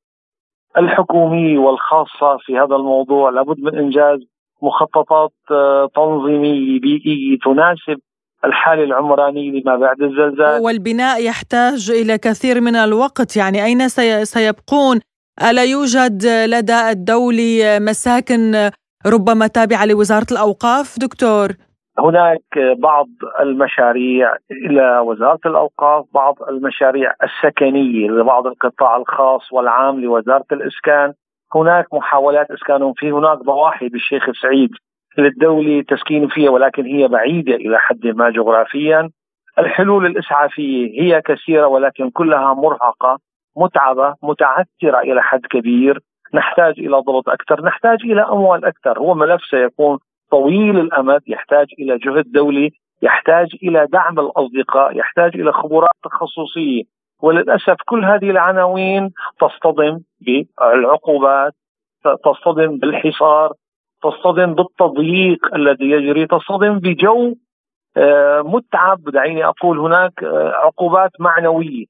الحكوميه والخاصة في هذا الموضوع لابد من إنجاز مخططات آه، تنظيمية بيئية تناسب الحالة العمرانية لما بعد الزلزال. والبناء يحتاج إلى كثير من الوقت يعني أين سيبقون؟ ألا يوجد لدى الدولي مساكن ربما تابعة لوزارة الأوقاف؟ دكتور؟ هناك بعض المشاريع إلى وزارة الأوقاف، بعض المشاريع السكنية لبعض القطاع الخاص والعام لوزارة الإسكان، هناك محاولات اسكانهم في هناك ضواحي بالشيخ سعيد. للدولة تسكين فيها ولكن هي بعيدة إلى حد ما جغرافيا. الحلول الإسعافية هي كثيرة ولكن كلها مرهقة متعبة متعثرة إلى حد كبير. نحتاج إلى ضبط أكثر نحتاج إلى أموال أكثر. هو ملف سيكون طويل الأمد يحتاج إلى جهد دولي يحتاج إلى دعم الأصدقاء يحتاج إلى خبرات تخصصية. وللأسف كل هذه العناوين تصطدم بالعقوبات تصطدم بالحصار تصطدم بالتضييق الذي يجري تصطدم بجو آه، متعب. دعيني أقول هناك آه، عقوبات معنوية.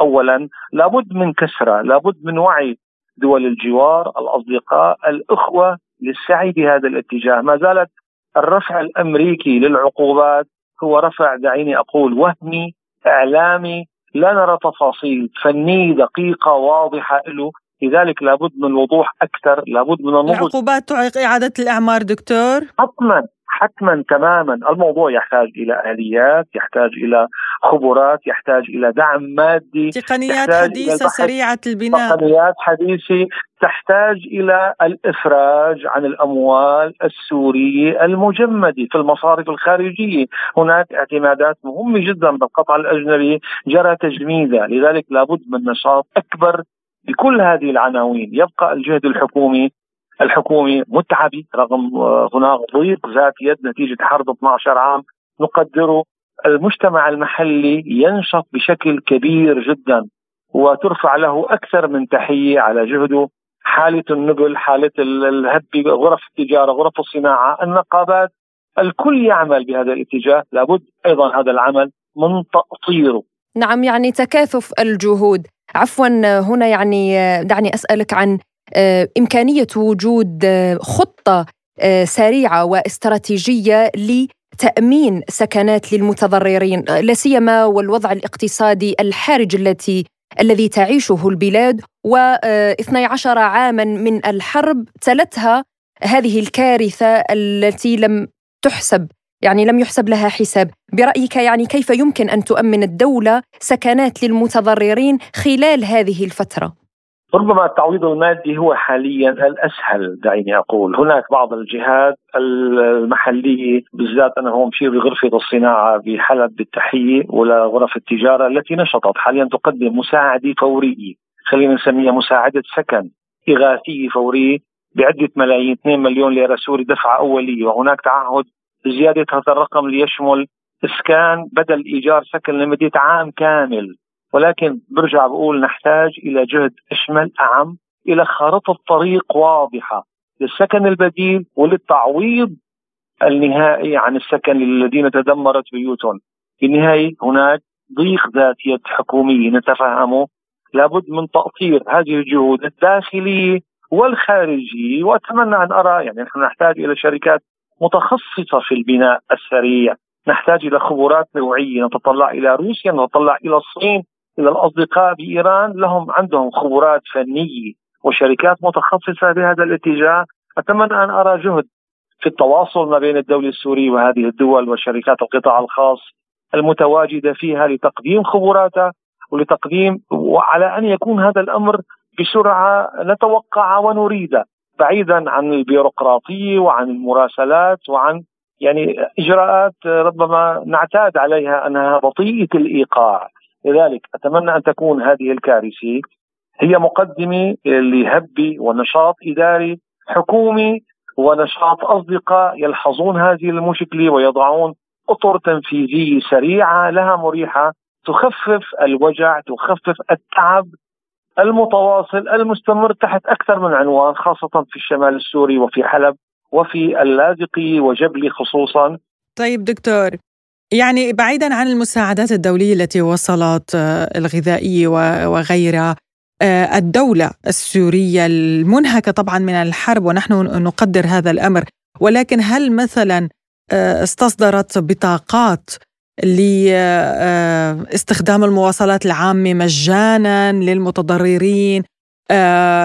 اولا لابد من كسرى لابد من وعي دول الجوار الأصدقاء الأخوة للسعي بهذا الاتجاه. ما زالت الرفع الأمريكي للعقوبات هو رفع دعيني أقول وهمي إعلامي. لا نرى تفاصيل فنية دقيقة واضحة له. لذلك لابد من وضوح أكثر لابد من النضج. العقوبات تعيق إعادة الإعمار دكتور؟ حتما حتما تماما. الموضوع يحتاج إلى اليات يحتاج إلى خبرات يحتاج إلى دعم مادي تقنيات حديثة سريعة البناء. تقنيات حديثة تحتاج إلى الإفراج عن الأموال السورية المجمدة في المصارف الخارجية. هناك اعتمادات مهمة جدا بالقطع الأجنبي جرى تجميدها. لذلك لابد من نشاط أكبر بكل هذه العناوين يبقى الجهد الحكومي الحكومي متعبي رغم هناك ضيق ذات يد نتيجة حرب 12 عام. نقدره المجتمع المحلي ينشط بشكل كبير جدا وترفع له أكثر من تحية على جهده. حالة النبل، حالة الهب، غرف التجارة، غرف الصناعة، النقابات، الكل يعمل بهذا الاتجاه، لابد أيضا هذا العمل من تأطيره. نعم يعني تكاثف الجهود، عفوا هنا يعني دعني أسألك عن آه، إمكانية وجود آه، خطة آه، سريعة واستراتيجية لتأمين سكنات للمتضررين لا سيما والوضع الاقتصادي الحرج التي الذي تعيشه البلاد. و12 عاما من الحرب تلتها هذه الكارثة التي لم تحسب يعني لم يحسب لها حساب برأيك يعني كيف يمكن أن تؤمن الدولة سكنات للمتضررين خلال هذه الفترة؟ ربما التعويض المادي هو حاليا الأسهل دعيني أقول، هناك بعض الجهات المحلية بالذات أنا هون مشير بغرفه الصناعه بحلب بالتحيه ولا غرف التجارة التي نشطت حاليا تقدم مساعدة فورية، خلينا نسميها مساعدة سكن إغاثية فورية بعدة ملايين 2 مليون ليرة سوري دفعة أولية وهناك تعهد زيادة هذا الرقم ليشمل إسكان بدل إيجار سكن لمدة عام كامل. ولكن برجع بقول نحتاج إلى جهد أشمل أعم إلى خارطة طريق واضحة للسكن البديل وللتعويض النهائي عن السكن الذين تدمرت بيوتهم. في النهاية هناك ضيق ذات يد حكومية نتفهمه لابد من تأطير هذه الجهود الداخلية والخارجية. وأتمنى أن أرى يعني نحن نحتاج إلى شركات متخصصة في البناء السريع. نحتاج إلى خبرات نوعية. نتطلع إلى روسيا نتطلع إلى الصين إلى الأصدقاء بإيران. لهم عندهم خبرات فنية وشركات متخصصة بهذا الاتجاه. أتمنى أن أرى جهد في التواصل ما بين الدولة السورية وهذه الدول وشركات القطاع الخاص المتواجدة فيها لتقديم خبراتها ولتقديم وعلى أن يكون هذا الأمر بسرعة نتوقع ونريده. بعيدا عن البيروقراطية وعن المراسلات وعن يعني إجراءات ربما نعتاد عليها أنها بطيئة الإيقاع. لذلك أتمنى أن تكون هذه الكارثة هي مقدمة لهب ونشاط إداري حكومي ونشاط أصدقاء يلحظون هذه المشكلة ويضعون أطر تنفيذية سريعة لها مريحة تخفف الوجع تخفف التعب المتواصل المستمر تحت أكثر من عنوان خاصة في الشمال السوري وفي حلب وفي اللاذقي وجبلي خصوصا. طيب دكتور يعني بعيدا عن المساعدات الدولية التي وصلت آه، الغذائية وغيرها آه، الدولة السورية المنهكة طبعا من الحرب ونحن نقدر هذا الأمر ولكن هل مثلا آه، استصدرت بطاقات لاستخدام المواصلات العامة مجانا للمتضررين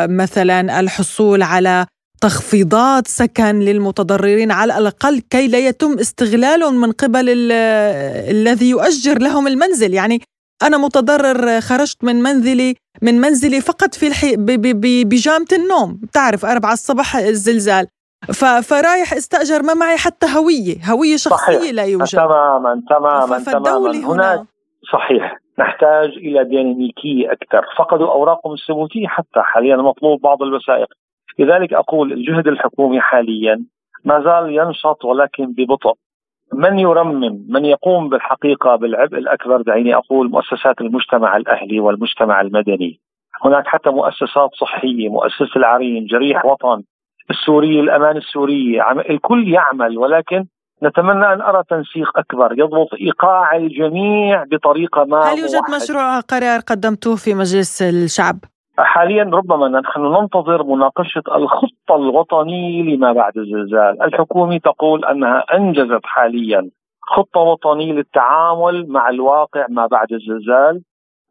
مثلا الحصول على تخفيضات سكن للمتضررين على الأقل كي لا يتم استغلالهم من قبل الذي يؤجر لهم المنزل يعني أنا متضرر خرجت من منزلي من منزلي فقط في الحي... بيجامه النوم بتعرف أربعة الصبح الزلزال. فرايح استأجر ما معي حتى هوية. هوية شخصية صحيح. لا يوجد. تماما تماما تماما. هناك صحيح. نحتاج إلى ديناميكية أكثر. فقدوا أوراقهم الثبوتية حتى حاليا مطلوب بعض الوثائق. لذلك أقول الجهد الحكومي حاليا ما زال ينشط ولكن ببطء. من يرمم؟ من يقوم بالحقيقة بالعبء الأكبر؟ دعيني أقول مؤسسات المجتمع الأهلي والمجتمع المدني. هناك حتى مؤسسات صحية مؤسسة العرين جريح وطن. السوري الأمان السوري. الكل يعمل ولكن نتمنى أن أرى تنسيق أكبر. يضبط إيقاع الجميع بطريقة ما هل يوجد مشروع قرار قدمتوه في مجلس الشعب؟ حاليا ربما نحن ننتظر مناقشة الخطة الوطنية لما بعد الزلزال، الحكومة تقول أنها أنجزت حاليا خطة وطنية للتعامل مع الواقع ما بعد الزلزال.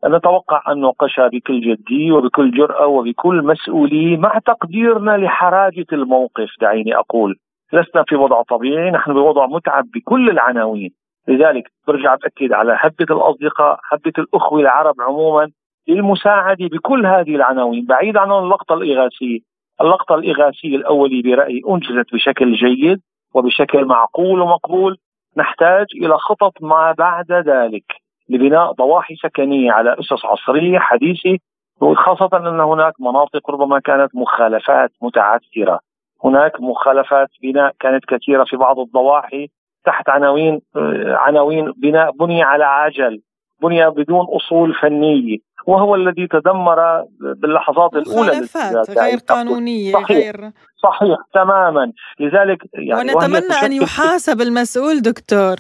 نتوقع أن نناقشها بكل جدية وبكل جرأة وبكل مسؤولية مع تقديرنا لحراجة الموقف دعيني أقول. لسنا في وضع طبيعي نحن بوضع متعب بكل العناوين. لذلك برجع بأكد على هبة الأصدقاء هبة الأخوة العرب عموما للمساعدة بكل هذه العناوين بعيد عن اللقطة الإغاثية. اللقطة الإغاثية الاولي برأيي أنجزت بشكل جيد وبشكل معقول ومقبول. نحتاج إلى خطط ما بعد ذلك. لبناء ضواحي سكنية على أسس عصرية حديثة وخاصة أن هناك مناطق ربما كانت مخالفات متعثرة. هناك مخالفات بناء كانت كثيرة في بعض الضواحي تحت عناوين آه، عناوين بناء بني على عجل بني بدون أصول فنية وهو الذي تدمر باللحظات الأولى مخالفات غير قانونية صحيح غير صحيح تماما. لذلك يعني ونتمنى أن يحاسب المسؤول دكتور.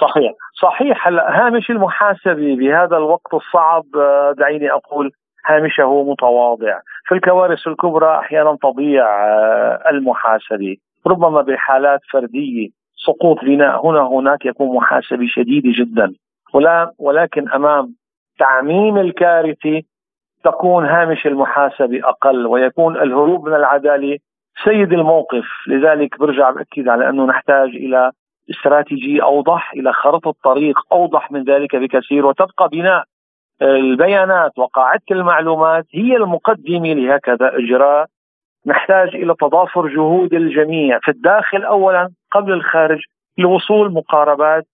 صحيح. صحيح. هلا هامش المحاسبة بهذا الوقت الصعب آه، دعيني أقول هامشه متواضع. في الكوارث الكبرى أحيانا تضيع آه، المحاسبة. ربما بحالات فردية سقوط بناء هنا هناك يكون محاسبة شديدة جدا. ولا ولكن أمام تعميم الكارثة تكون هامش المحاسبة أقل ويكون الهروب من العدالة سيد الموقف. لذلك برجع بأكد على أنه نحتاج إلى استراتيجيه أوضح إلى خريطة طريق أوضح من ذلك بكثير وتبقى بناء البيانات وقاعدة المعلومات هي المقدمة لهكذا إجراء نحتاج إلى تضافر جهود الجميع في الداخل اولا قبل الخارج لوصول مقاربات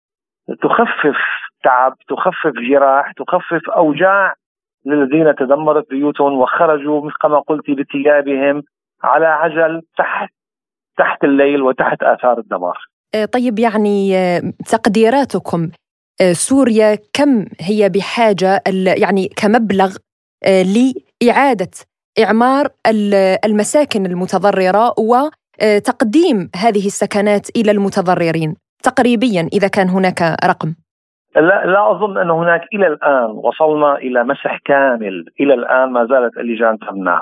تخفف تعب تخفف جراح تخفف أوجاع للذين تدمرت بيوتهم وخرجوا كما قلت بثيابهم على عجل تحت تحت الليل وتحت آثار الدمار. آه، طيب يعني آه، تقديراتكم آه، سوريا كم هي بحاجة يعني كمبلغ لإعادة إعمار المساكن المتضررة وتقديم هذه السكنات إلى المتضررين تقريبيا إذا كان هناك رقم؟ لا لا أظن أن هناك إلى الآن وصلنا إلى مسح كامل، إلى الآن ما زالت اللجان تمنع.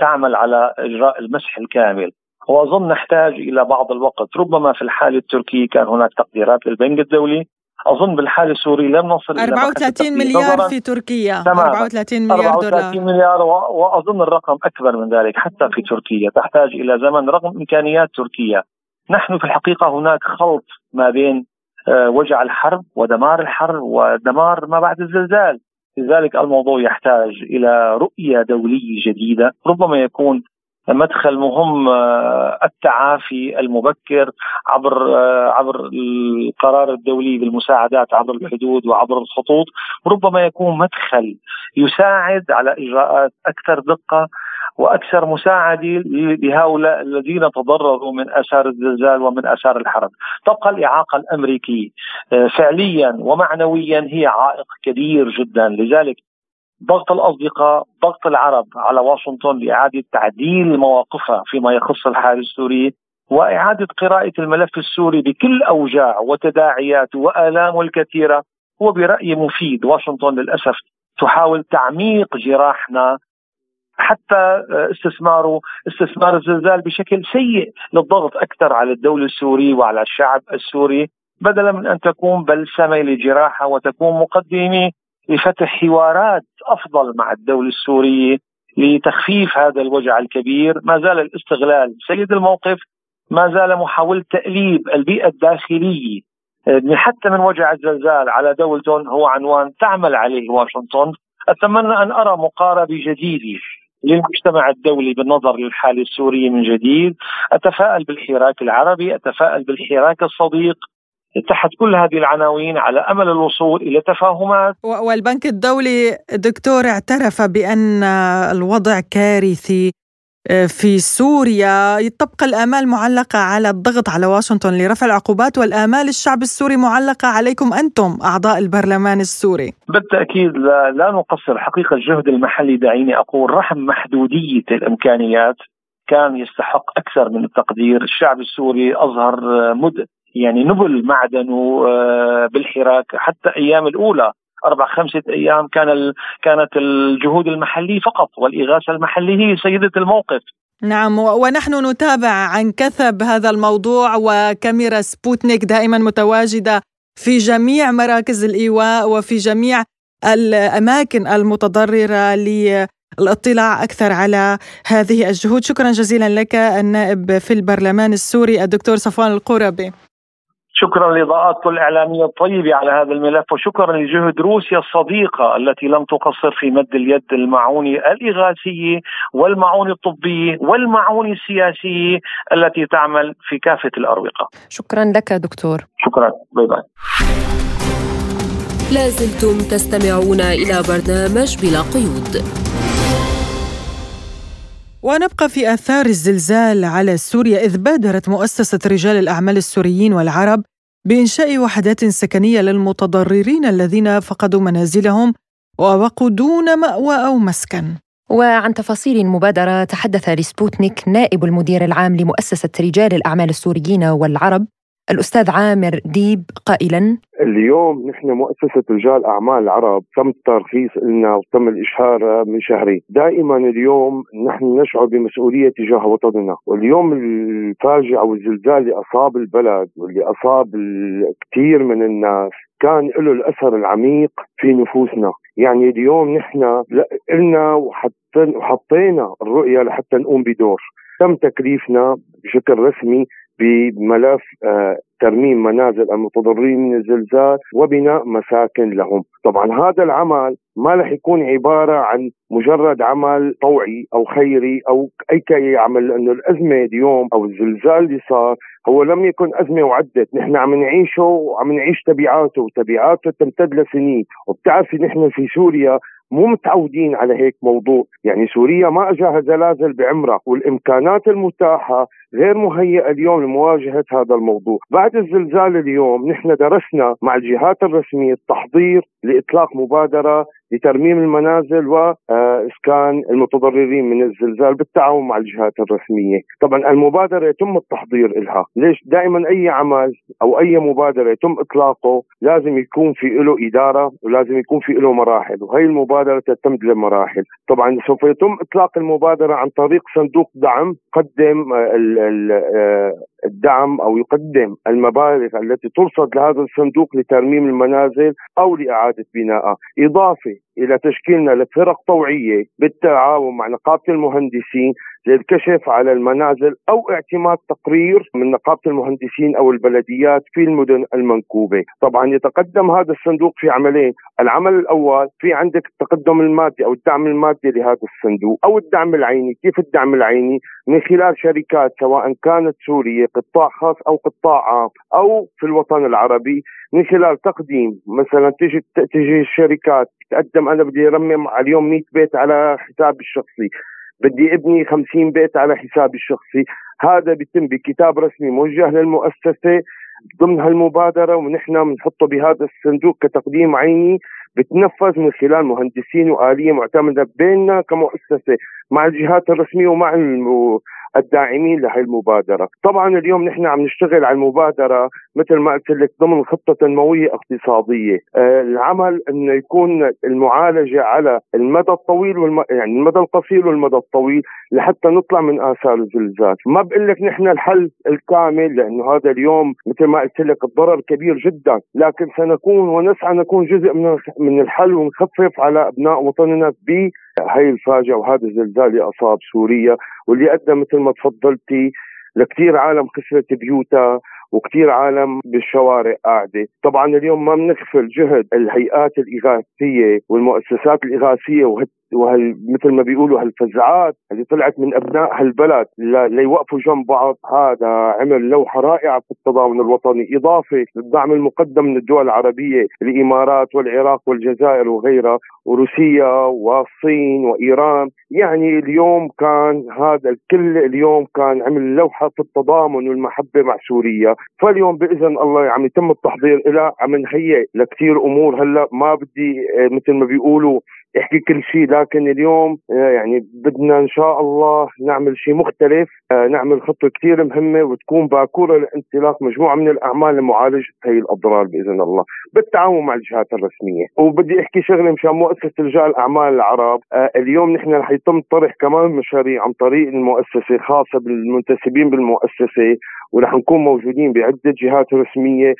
تعمل على إجراء المسح الكامل، واظن نحتاج إلى بعض الوقت، ربما في الحالة التركية كان هناك تقديرات للبنك الدولي، أظن بالحالة السورية لم نصل 34 مليار في تركيا. تمام. 34 مليار 34 دولار. 34 مليار وأظن الرقم أكبر من ذلك حتى في تركيا. تحتاج إلى زمن رغم إمكانيات تركيا. نحن في الحقيقة هناك خلط ما بين آه، وجع الحرب ودمار الحرب ودمار ما بعد الزلزال. لذلك الموضوع يحتاج إلى رؤية دولية جديدة. ربما يكون مدخل مهم آه، التعافي المبكر عبر آه، عبر القرار الدولي بالمساعدات عبر الحدود وعبر الخطوط ربما يكون مدخل يساعد على إجراءات أكثر دقة وأكثر مساعدة لهؤلاء الذين تضرروا من آثار الزلزال ومن آثار الحرب. تبقى الإعاقة الأمريكية آه، فعليا ومعنويا هي عائق كبير جدا، لذلك ضغط الأصدقاء، ضغط العرب على واشنطن لإعادة تعديل مواقفها فيما يخص الحاله السوريه وإعادة قراءة الملف السوري بكل أوجاع وتداعياته والامه الكثيرة هو برايي مفيد واشنطن للأسف تحاول تعميق جراحنا حتى استثماره استثمار الزلزال بشكل سيء للضغط أكثر على الدولة السوريه وعلى الشعب السوري بدلا من أن تكون بلسمه لجراحة وتكون مقدمه لفتح حوارات أفضل مع الدولة السورية لتخفيف هذا الوجع الكبير. ما زال الاستغلال سيد الموقف ما زال محاولة تأليب البيئة الداخلية. آه، حتى من وجع الزلزال على دولتون هو عنوان تعمل عليه واشنطن. أتمنى أن أرى مقاربة جديدة للمجتمع الدولي بالنظر للحالة السورية من جديد. أتفائل بالحراك العربي أتفائل بالحراك الصديق. تحت كل هذه العناوين على أمل الوصول إلى تفاهمات. والبنك الدولي دكتور اعترف بأن الوضع كارثي آه، في سوريا. تبقى الآمال معلقة على الضغط على واشنطن لرفع العقوبات والآمال الشعب السوري معلقة عليكم أنتم أعضاء البرلمان السوري. بالتأكيد لا, لا نقصر حقيقة الجهد المحلي دعيني أقول رحم محدودية الإمكانيات كان يستحق أكثر من التقدير، الشعب السوري أظهر مد يعني نبل معدنه آه، بالحراك حتى أيام الأولى أربع خمسة أيام كان. كانت الجهود المحلية فقط والإغاثة المحلية هي سيدة الموقف نعم ونحن نتابع عن كثب هذا الموضوع وكاميرا سبوتنيك دائما متواجدة في جميع مراكز الإيواء وفي جميع الأماكن المتضررة للاطلاع أكثر على هذه الجهود شكرا جزيلا لك النائب في البرلمان السوري الدكتور صفوان القربي شكرا لإضاءاتكم الإعلامية الطيبة على هذا الملف وشكرا لجهد روسيا الصديقة التي لم تقصر في مد اليد المعونة الإغاثية والمعونة الطبية والمعونة السياسية التي تعمل في كافة الأروقة. شكرا لك دكتور. شكرا باي باي. لازلتم تستمعون إلى برنامج بلا قيود. ونبقى في آثار الزلزال على سوريا إذ بادرت مؤسسة رجال الأعمال السوريين والعرب بإنشاء وحدات سكنية للمتضررين الذين فقدوا منازلهم وبقوا دون مأوى أو مسكن. وعن تفاصيل المبادرة تحدث لسبوتنيك نائب المدير العام لمؤسسة رجال الأعمال السوريين والعرب الأستاذ عامر ديب قائلا. اليوم نحن مؤسسة رجال أعمال العرب تم الترخيص لنا وتم الإشهار من شهرين. دائما اليوم نحن نشعر بمسؤولية تجاه وطننا واليوم الفاجعة والزلزال اللي أصاب البلد واللي أصاب كثير من الناس كان له الأثر العميق في نفوسنا. يعني اليوم نحن قلنا وحطينا الرؤية لحتى نقوم بدور. تم تكليفنا بشكل رسمي بملف آه، ترميم منازل المتضررين من الزلزال وبناء مساكن لهم. طبعا هذا العمل ما رح يكون عبارة عن مجرد عمل طوعي أو خيري أو أي كي عمل لأنه الأزمة اليوم أو الزلزال اللي صار هو لم يكن أزمة وعدت. نحن عم نعيشه وعم نعيش تبعاته وتبعاته تمتد لسنين. وبتعرفي نحن في سوريا مو متعودين على هيك موضوع. يعني سوريا ما أجاها زلازل بعمرها والإمكانات المتاحة غير مهيئة اليوم لمواجهة هذا الموضوع. بعد الزلزال اليوم نحن درسنا مع الجهات الرسمية التحضير لإطلاق مبادرة لترميم المنازل واسكان المتضررين من الزلزال بالتعاون مع الجهات الرسمية، طبعا المبادرة يتم التحضير لها، ليش؟ دائما أي عمل أو أي مبادرة يتم إطلاقه لازم يكون في له إدارة ولازم يكون في له مراحل، وهي المبادرة تتم لمراحل، طبعا سوف يتم إطلاق المبادرة عن طريق صندوق دعم قدم الدعم أو يقدم المبالغ التي ترصد لهذا الصندوق لترميم المنازل أو لإعادة بنائها، إضافة إلى تشكيلنا لفرق طوعية بالتعاون مع نقابة المهندسين للكشف على المنازل أو اعتماد تقرير من نقابة المهندسين أو البلديات في المدن المنكوبة، طبعا يتقدم هذا الصندوق في عملين، العمل الأول في عندك التقدم المادي أو الدعم المادي لهذا الصندوق أو الدعم العيني، كيف الدعم العيني؟ من خلال شركات سواء كانت سورية قطاع خاص أو قطاع عام أو في الوطن العربي. من خلال تقديم مثلا تيجي تيجي الشركات تقدم أنا بدي أرمم اليوم 100 بيت على حسابي الشخصي. بدي ابني 50 بيت على حسابي الشخصي. هذا بيتم بكتاب رسمي موجه للمؤسسة ضمن هالمبادرة ونحن بنحطه بهذا الصندوق كتقديم عيني بتنفذ من خلال مهندسين وآلية معتمدة بيننا كمؤسسة مع الجهات الرسمية ومع الداعمين لهي المبادره، طبعا اليوم نحن عم نشتغل على المبادرة مثل ما قلت لك ضمن خطة تنمويه اقتصادية، آه العمل إنه يكون المعالجة على المدى الطويل والم... يعني المدى القصير والمدى الطويل لحتى نطلع من آثار الزلزال، ما بقول لك نحن الحل الكامل لأنه هذا اليوم مثل ما قلت لك الضرر كبير جدا، لكن سنكون ونسعى نكون جزء من من الحل ونخفف على أبناء وطننا بهي الفاجعه وهذا الزلزال اللي اصاب سوريا واللي أدى مثل ما تفضلتي لكثير عالم خسرت بيوتها. وكثير عالم بالشوارع قاعدة، طبعا اليوم ما بنغفل جهد الهيئات الإغاثية والمؤسسات الإغاثية وهال مثل ما بيقولوا هالفزعات اللي طلعت من أبناء هالبلد ليوقفوا جنب بعض. هذا عمل لوحة رائعة في التضامن الوطني إضافة للدعم المقدم من الدول العربية الإمارات والعراق والجزائر وغيرها وروسيا والصين وإيران. يعني اليوم كان هذا الكل اليوم كان عمل لوحة في التضامن والمحبة مع سوريا. فاليوم بإذن الله عم يتم التحضير لها عم نهيئ لكثير أمور هلأ. ما بدي آه، مثل ما بيقولوا احكي كل شيء لكن اليوم آه، يعني بدنا إن شاء الله نعمل شيء مختلف. آه، نعمل خطه كثير مهمة وتكون باكورة لانطلاق مجموعة من الأعمال لمعالجه هي الأضرار بإذن الله بالتعاون مع الجهات الرسمية. وبدي أحكي شغلة مشان مؤسسه رجال الأعمال العرب. آه، اليوم نحن رح يتم طرح كمان مشاريع عن طريق المؤسسة خاصة بالمنتسبين بالمؤسسة ورح نكون موجودين بعدة جهات رسمية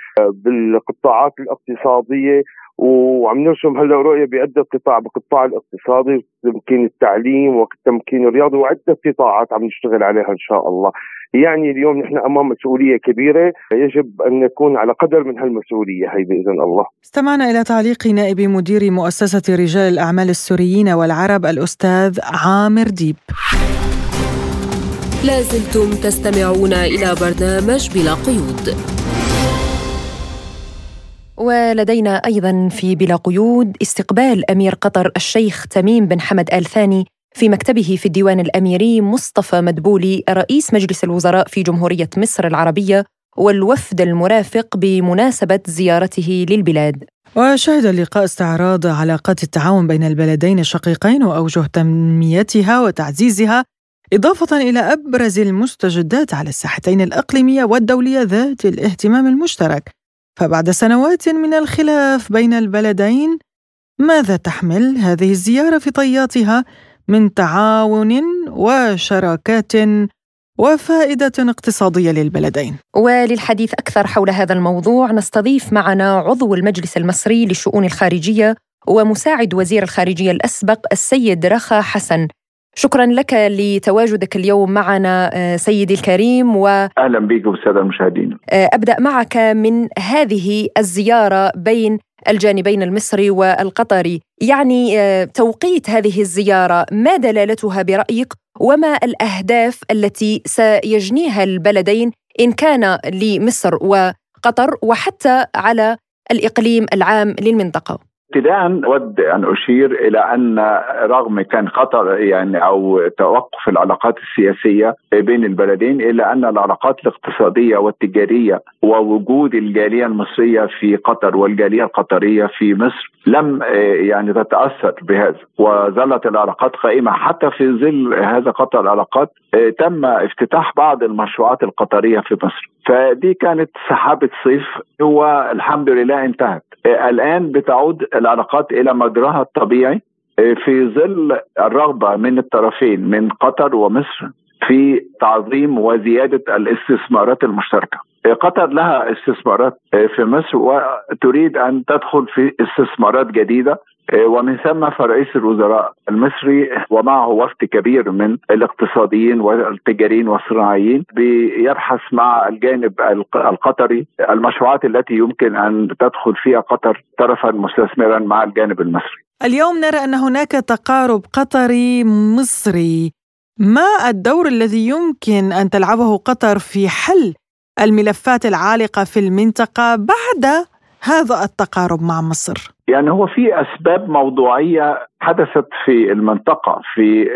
بالقطاعات الاقتصادية. وعم نرسم هلا رؤية بعده قطاع بالقطاع الاقتصادي تمكين التعليم والتمكين الرياضي وعدة قطاعات عم نشتغل عليها إن شاء الله يعني اليوم نحن أمام مسؤولية كبيرة يجب أن نكون على قدر من هالمسؤولية هي بإذن الله. استمعنا إلى تعليق نائب مدير مؤسسة رجال الأعمال السوريين والعرب الأستاذ عامر ديب. لازلتم تستمعون إلى برنامج بلا قيود. ولدينا أيضا في بلا قيود استقبال أمير قطر الشيخ تميم بن حمد آل ثاني في مكتبه في الديوان الأميري مصطفى مدبولي رئيس مجلس الوزراء في جمهورية مصر العربية والوفد المرافق بمناسبة زيارته للبلاد. وشهد اللقاء استعراض علاقات التعاون بين البلدين الشقيقين وأوجه تنميتها وتعزيزها إضافة إلى أبرز المستجدات على الساحتين الإقليمية والدولية ذات الاهتمام المشترك فبعد سنوات من الخلاف بين البلدين ماذا تحمل هذه الزيارة في طياتها من تعاون وشراكات وفائدة اقتصادية للبلدين. وللحديث أكثر حول هذا الموضوع نستضيف معنا عضو المجلس المصري للشؤون الخارجية ومساعد وزير الخارجية الأسبق السيد رخا حسن شكرا لك لتواجدك اليوم معنا آه، سيدي الكريم و أهلا بك والساده المشاهدين. آه، أبدأ معك من هذه الزيارة بين الجانبين المصري والقطري. يعني آه، توقيت هذه الزيارة ما دلالتها برأيك؟ وما الأهداف التي سيجنيها البلدين إن كان لمصر وقطر وحتى على الإقليم العام للمنطقة؟ ابتداء أود أن أشير إلى أن رغم كان خطر يعني أو توقف العلاقات السياسية بين البلدين إلا أن العلاقات الاقتصادية والتجارية ووجود الجالية المصرية في قطر والجالية القطرية في مصر لم يعني تتأثر بهذا. وظلت العلاقات قائمة. حتى في ظل هذا قطع العلاقات تم افتتاح بعض المشروعات القطرية في مصر. فدي كانت سحابة صيف. والحمد لله انتهت. الآن بتعود العلاقات إلى مجراها الطبيعي. في ظل الرغبة من الطرفين من قطر ومصر في تعظيم وزيادة الاستثمارات المشتركة. قطر لها استثمارات في مصر وتريد أن تدخل في استثمارات جديدة. ومن ثم فرئيس الوزراء المصري ومعه وفد كبير من الاقتصاديين والتجاريين والصناعيين بيبحث مع الجانب القطري المشروعات التي يمكن أن تدخل فيها قطر طرفا مستثمرا مع الجانب المصري. اليوم نرى أن هناك تقارب قطري مصري ما الدور الذي يمكن أن تلعبه قطر في حل الملفات العالقة في المنطقة بعد هذا التقارب مع مصر؟ يعني هو في أسباب موضوعية حدثت في المنطقة في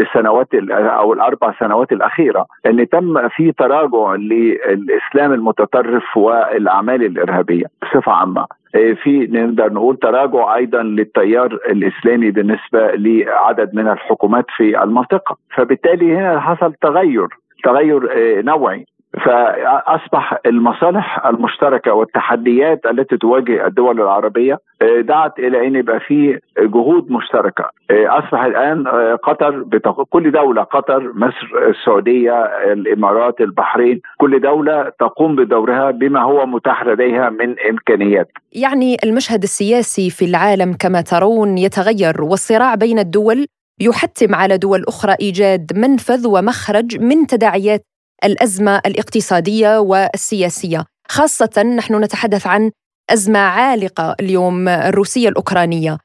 السنوات أو الأربع سنوات الأخيرة إن تم في تراجع للإسلام المتطرف والأعمال الإرهابية بصفة عامة. في نقدر نقول تراجع أيضا للتيار الإسلامي بالنسبة لعدد من الحكومات في المنطقة. فبالتالي هنا حصل تغير تغير نوعي. فأصبح المصالح المشتركة والتحديات التي تواجه الدول العربية آه، دعت إلى أن يبقى في جهود مشتركة. آه، أصبح الآن آه، قطر كل دولة قطر مصر السعودية الإمارات البحرين كل دولة تقوم بدورها بما هو متاح لديها من إمكانيات. يعني المشهد السياسي في العالم كما ترون يتغير والصراع بين الدول يحتم على دول أخرى إيجاد منفذ ومخرج من تداعيات الأزمة الاقتصادية والسياسية. خاصة نحن نتحدث عن أزمة عالقة اليوم الروسية الأوكرانية.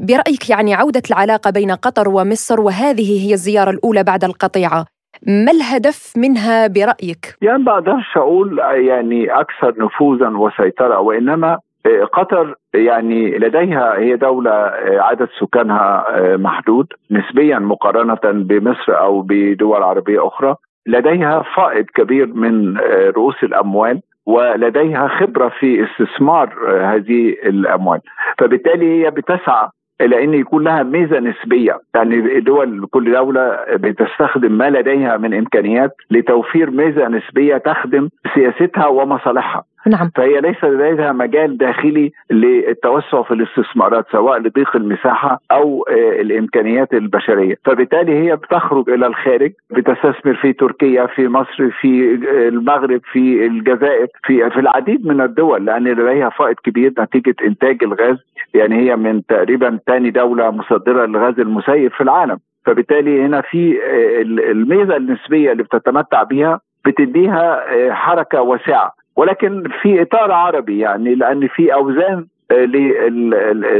برأيك يعني عودة العلاقة بين قطر ومصر وهذه هي الزيارة الأولى بعد القطيعة ما الهدف منها برأيك؟ يعني ما أقدرش أقول يعني أكثر نفوذا وسيطرة وإنما آه، قطر يعني لديها هي دولة آه، عدد سكانها آه، محدود نسبيا مقارنة بمصر أو بدول عربية أخرى. لديها فائض كبير من آه، رؤوس الأموال ولديها خبرة في استثمار آه، هذه الأموال. فبالتالي هي بتسعى إلى أن يكون لها ميزة نسبية. يعني دول كل دولة بتستخدم ما لديها من إمكانيات لتوفير ميزة نسبية تخدم سياستها ومصالحها. نعم. فهي ليس لديها مجال داخلي للتوسع في الاستثمارات سواء لضيق المساحة أو آه، الإمكانيات البشرية، فبالتالي هي بتخرج إلى الخارج بتستثمر في تركيا في مصر في آه، المغرب في الجزائر في في العديد من الدول لأن لديها فائض كبير نتيجة إنتاج الغاز. يعني هي من تقريبا ثاني دولة مصدرة للغاز المسيب في العالم. فبالتالي هنا في آه، الميزة النسبية اللي بتتمتع بها بتديها حركة واسعة. ولكن في إطار عربي يعني لأن في أوزان آه،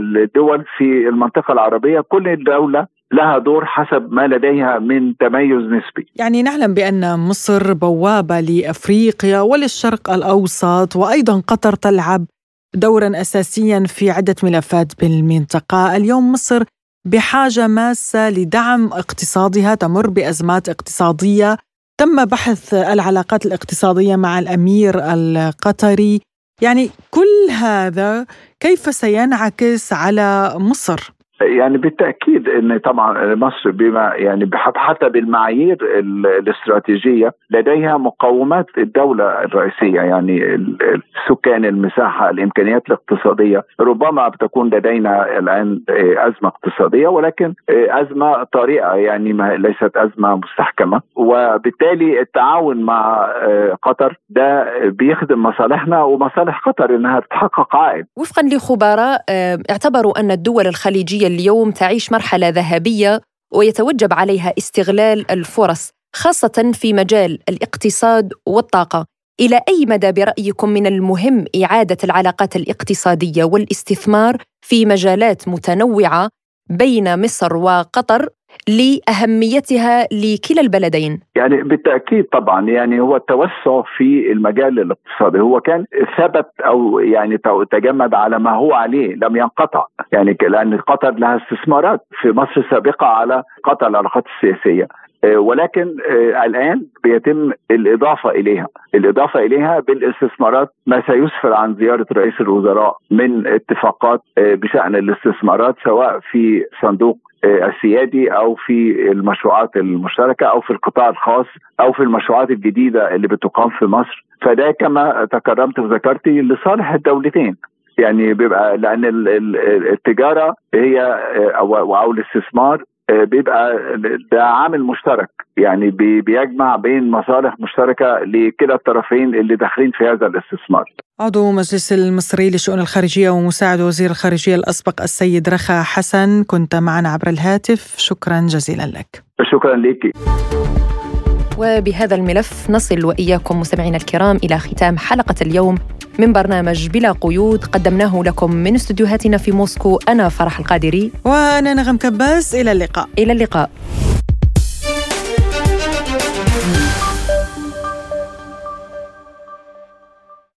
للدول في المنطقة العربية كل دولة لها دور حسب ما لديها من تميز نسبي. يعني نعلم بأن مصر بوابة لأفريقيا وللشرق الأوسط وأيضا قطر تلعب دورا اساسيا في عدة ملفات بالمنطقة، اليوم مصر بحاجة ماسة لدعم اقتصادها تمر بأزمات اقتصادية تم بحث العلاقات الاقتصادية مع الأمير القطري. يعني كل هذا كيف سينعكس على مصر؟ يعني بالتأكيد إن طبعا مصر بما يعني حتى بالمعايير الاستراتيجية لديها مقومات الدولة الرئيسية يعني سكان المساحة الإمكانيات الاقتصادية. ربما بتكون لدينا الآن أزمة اقتصادية ولكن أزمة طارئه يعني ليست أزمة مستحكمة. وبالتالي التعاون مع قطر ده بيخدم مصالحنا ومصالح قطر إنها تحقق عائد. وفقا لخبراء اعتبروا أن الدول الخليجية اليوم تعيش مرحلة ذهبية ويتوجب عليها استغلال الفرص خاصة في مجال الاقتصاد والطاقة. إلى أي مدى برأيكم من المهم إعادة العلاقات الاقتصادية والاستثمار في مجالات متنوعة بين مصر وقطر؟ لأهميتها لكلا البلدين؟ يعني بالتأكيد طبعا يعني هو التوسع في المجال الاقتصادي. هو كان ثبت أو يعني تجمد على ما هو عليه لم ينقطع. يعني لأن قطر لها استثمارات في مصر سابقة على قطع العلاقات السياسية. آه، ولكن آه، الآن بيتم الإضافة إليها، الإضافة إليها بالاستثمارات ما سيسفر عن زيارة رئيس الوزراء من اتفاقات آه، بشأن الاستثمارات سواء في صندوق السيادي أو في المشروعات المشتركة أو في القطاع الخاص أو في المشروعات الجديدة اللي بتقام في مصر. فده كما تكرمت وذكرتي لصالح الدولتين. يعني بيبقى لأن التجارة هي أو الاستثمار آه، بيبقى ده عامل مشترك يعني بيجمع بين مصالح مشتركة لكلا الطرفين اللي داخلين في هذا الاستثمار. عضو مجلس المصري للشؤون الخارجية ومساعد وزير الخارجية الأسبق السيد رخا حسن كنت معنا عبر الهاتف شكرا جزيلا لك. شكرا لك. وبهذا الملف نصل وإياكم مستمعينا الكرام إلى ختام حلقة اليوم من برنامج بلا قيود قدمناه لكم من استديوهاتنا في موسكو أنا فرح القادري. وأنا نغم كباس إلى اللقاء. إلى اللقاء.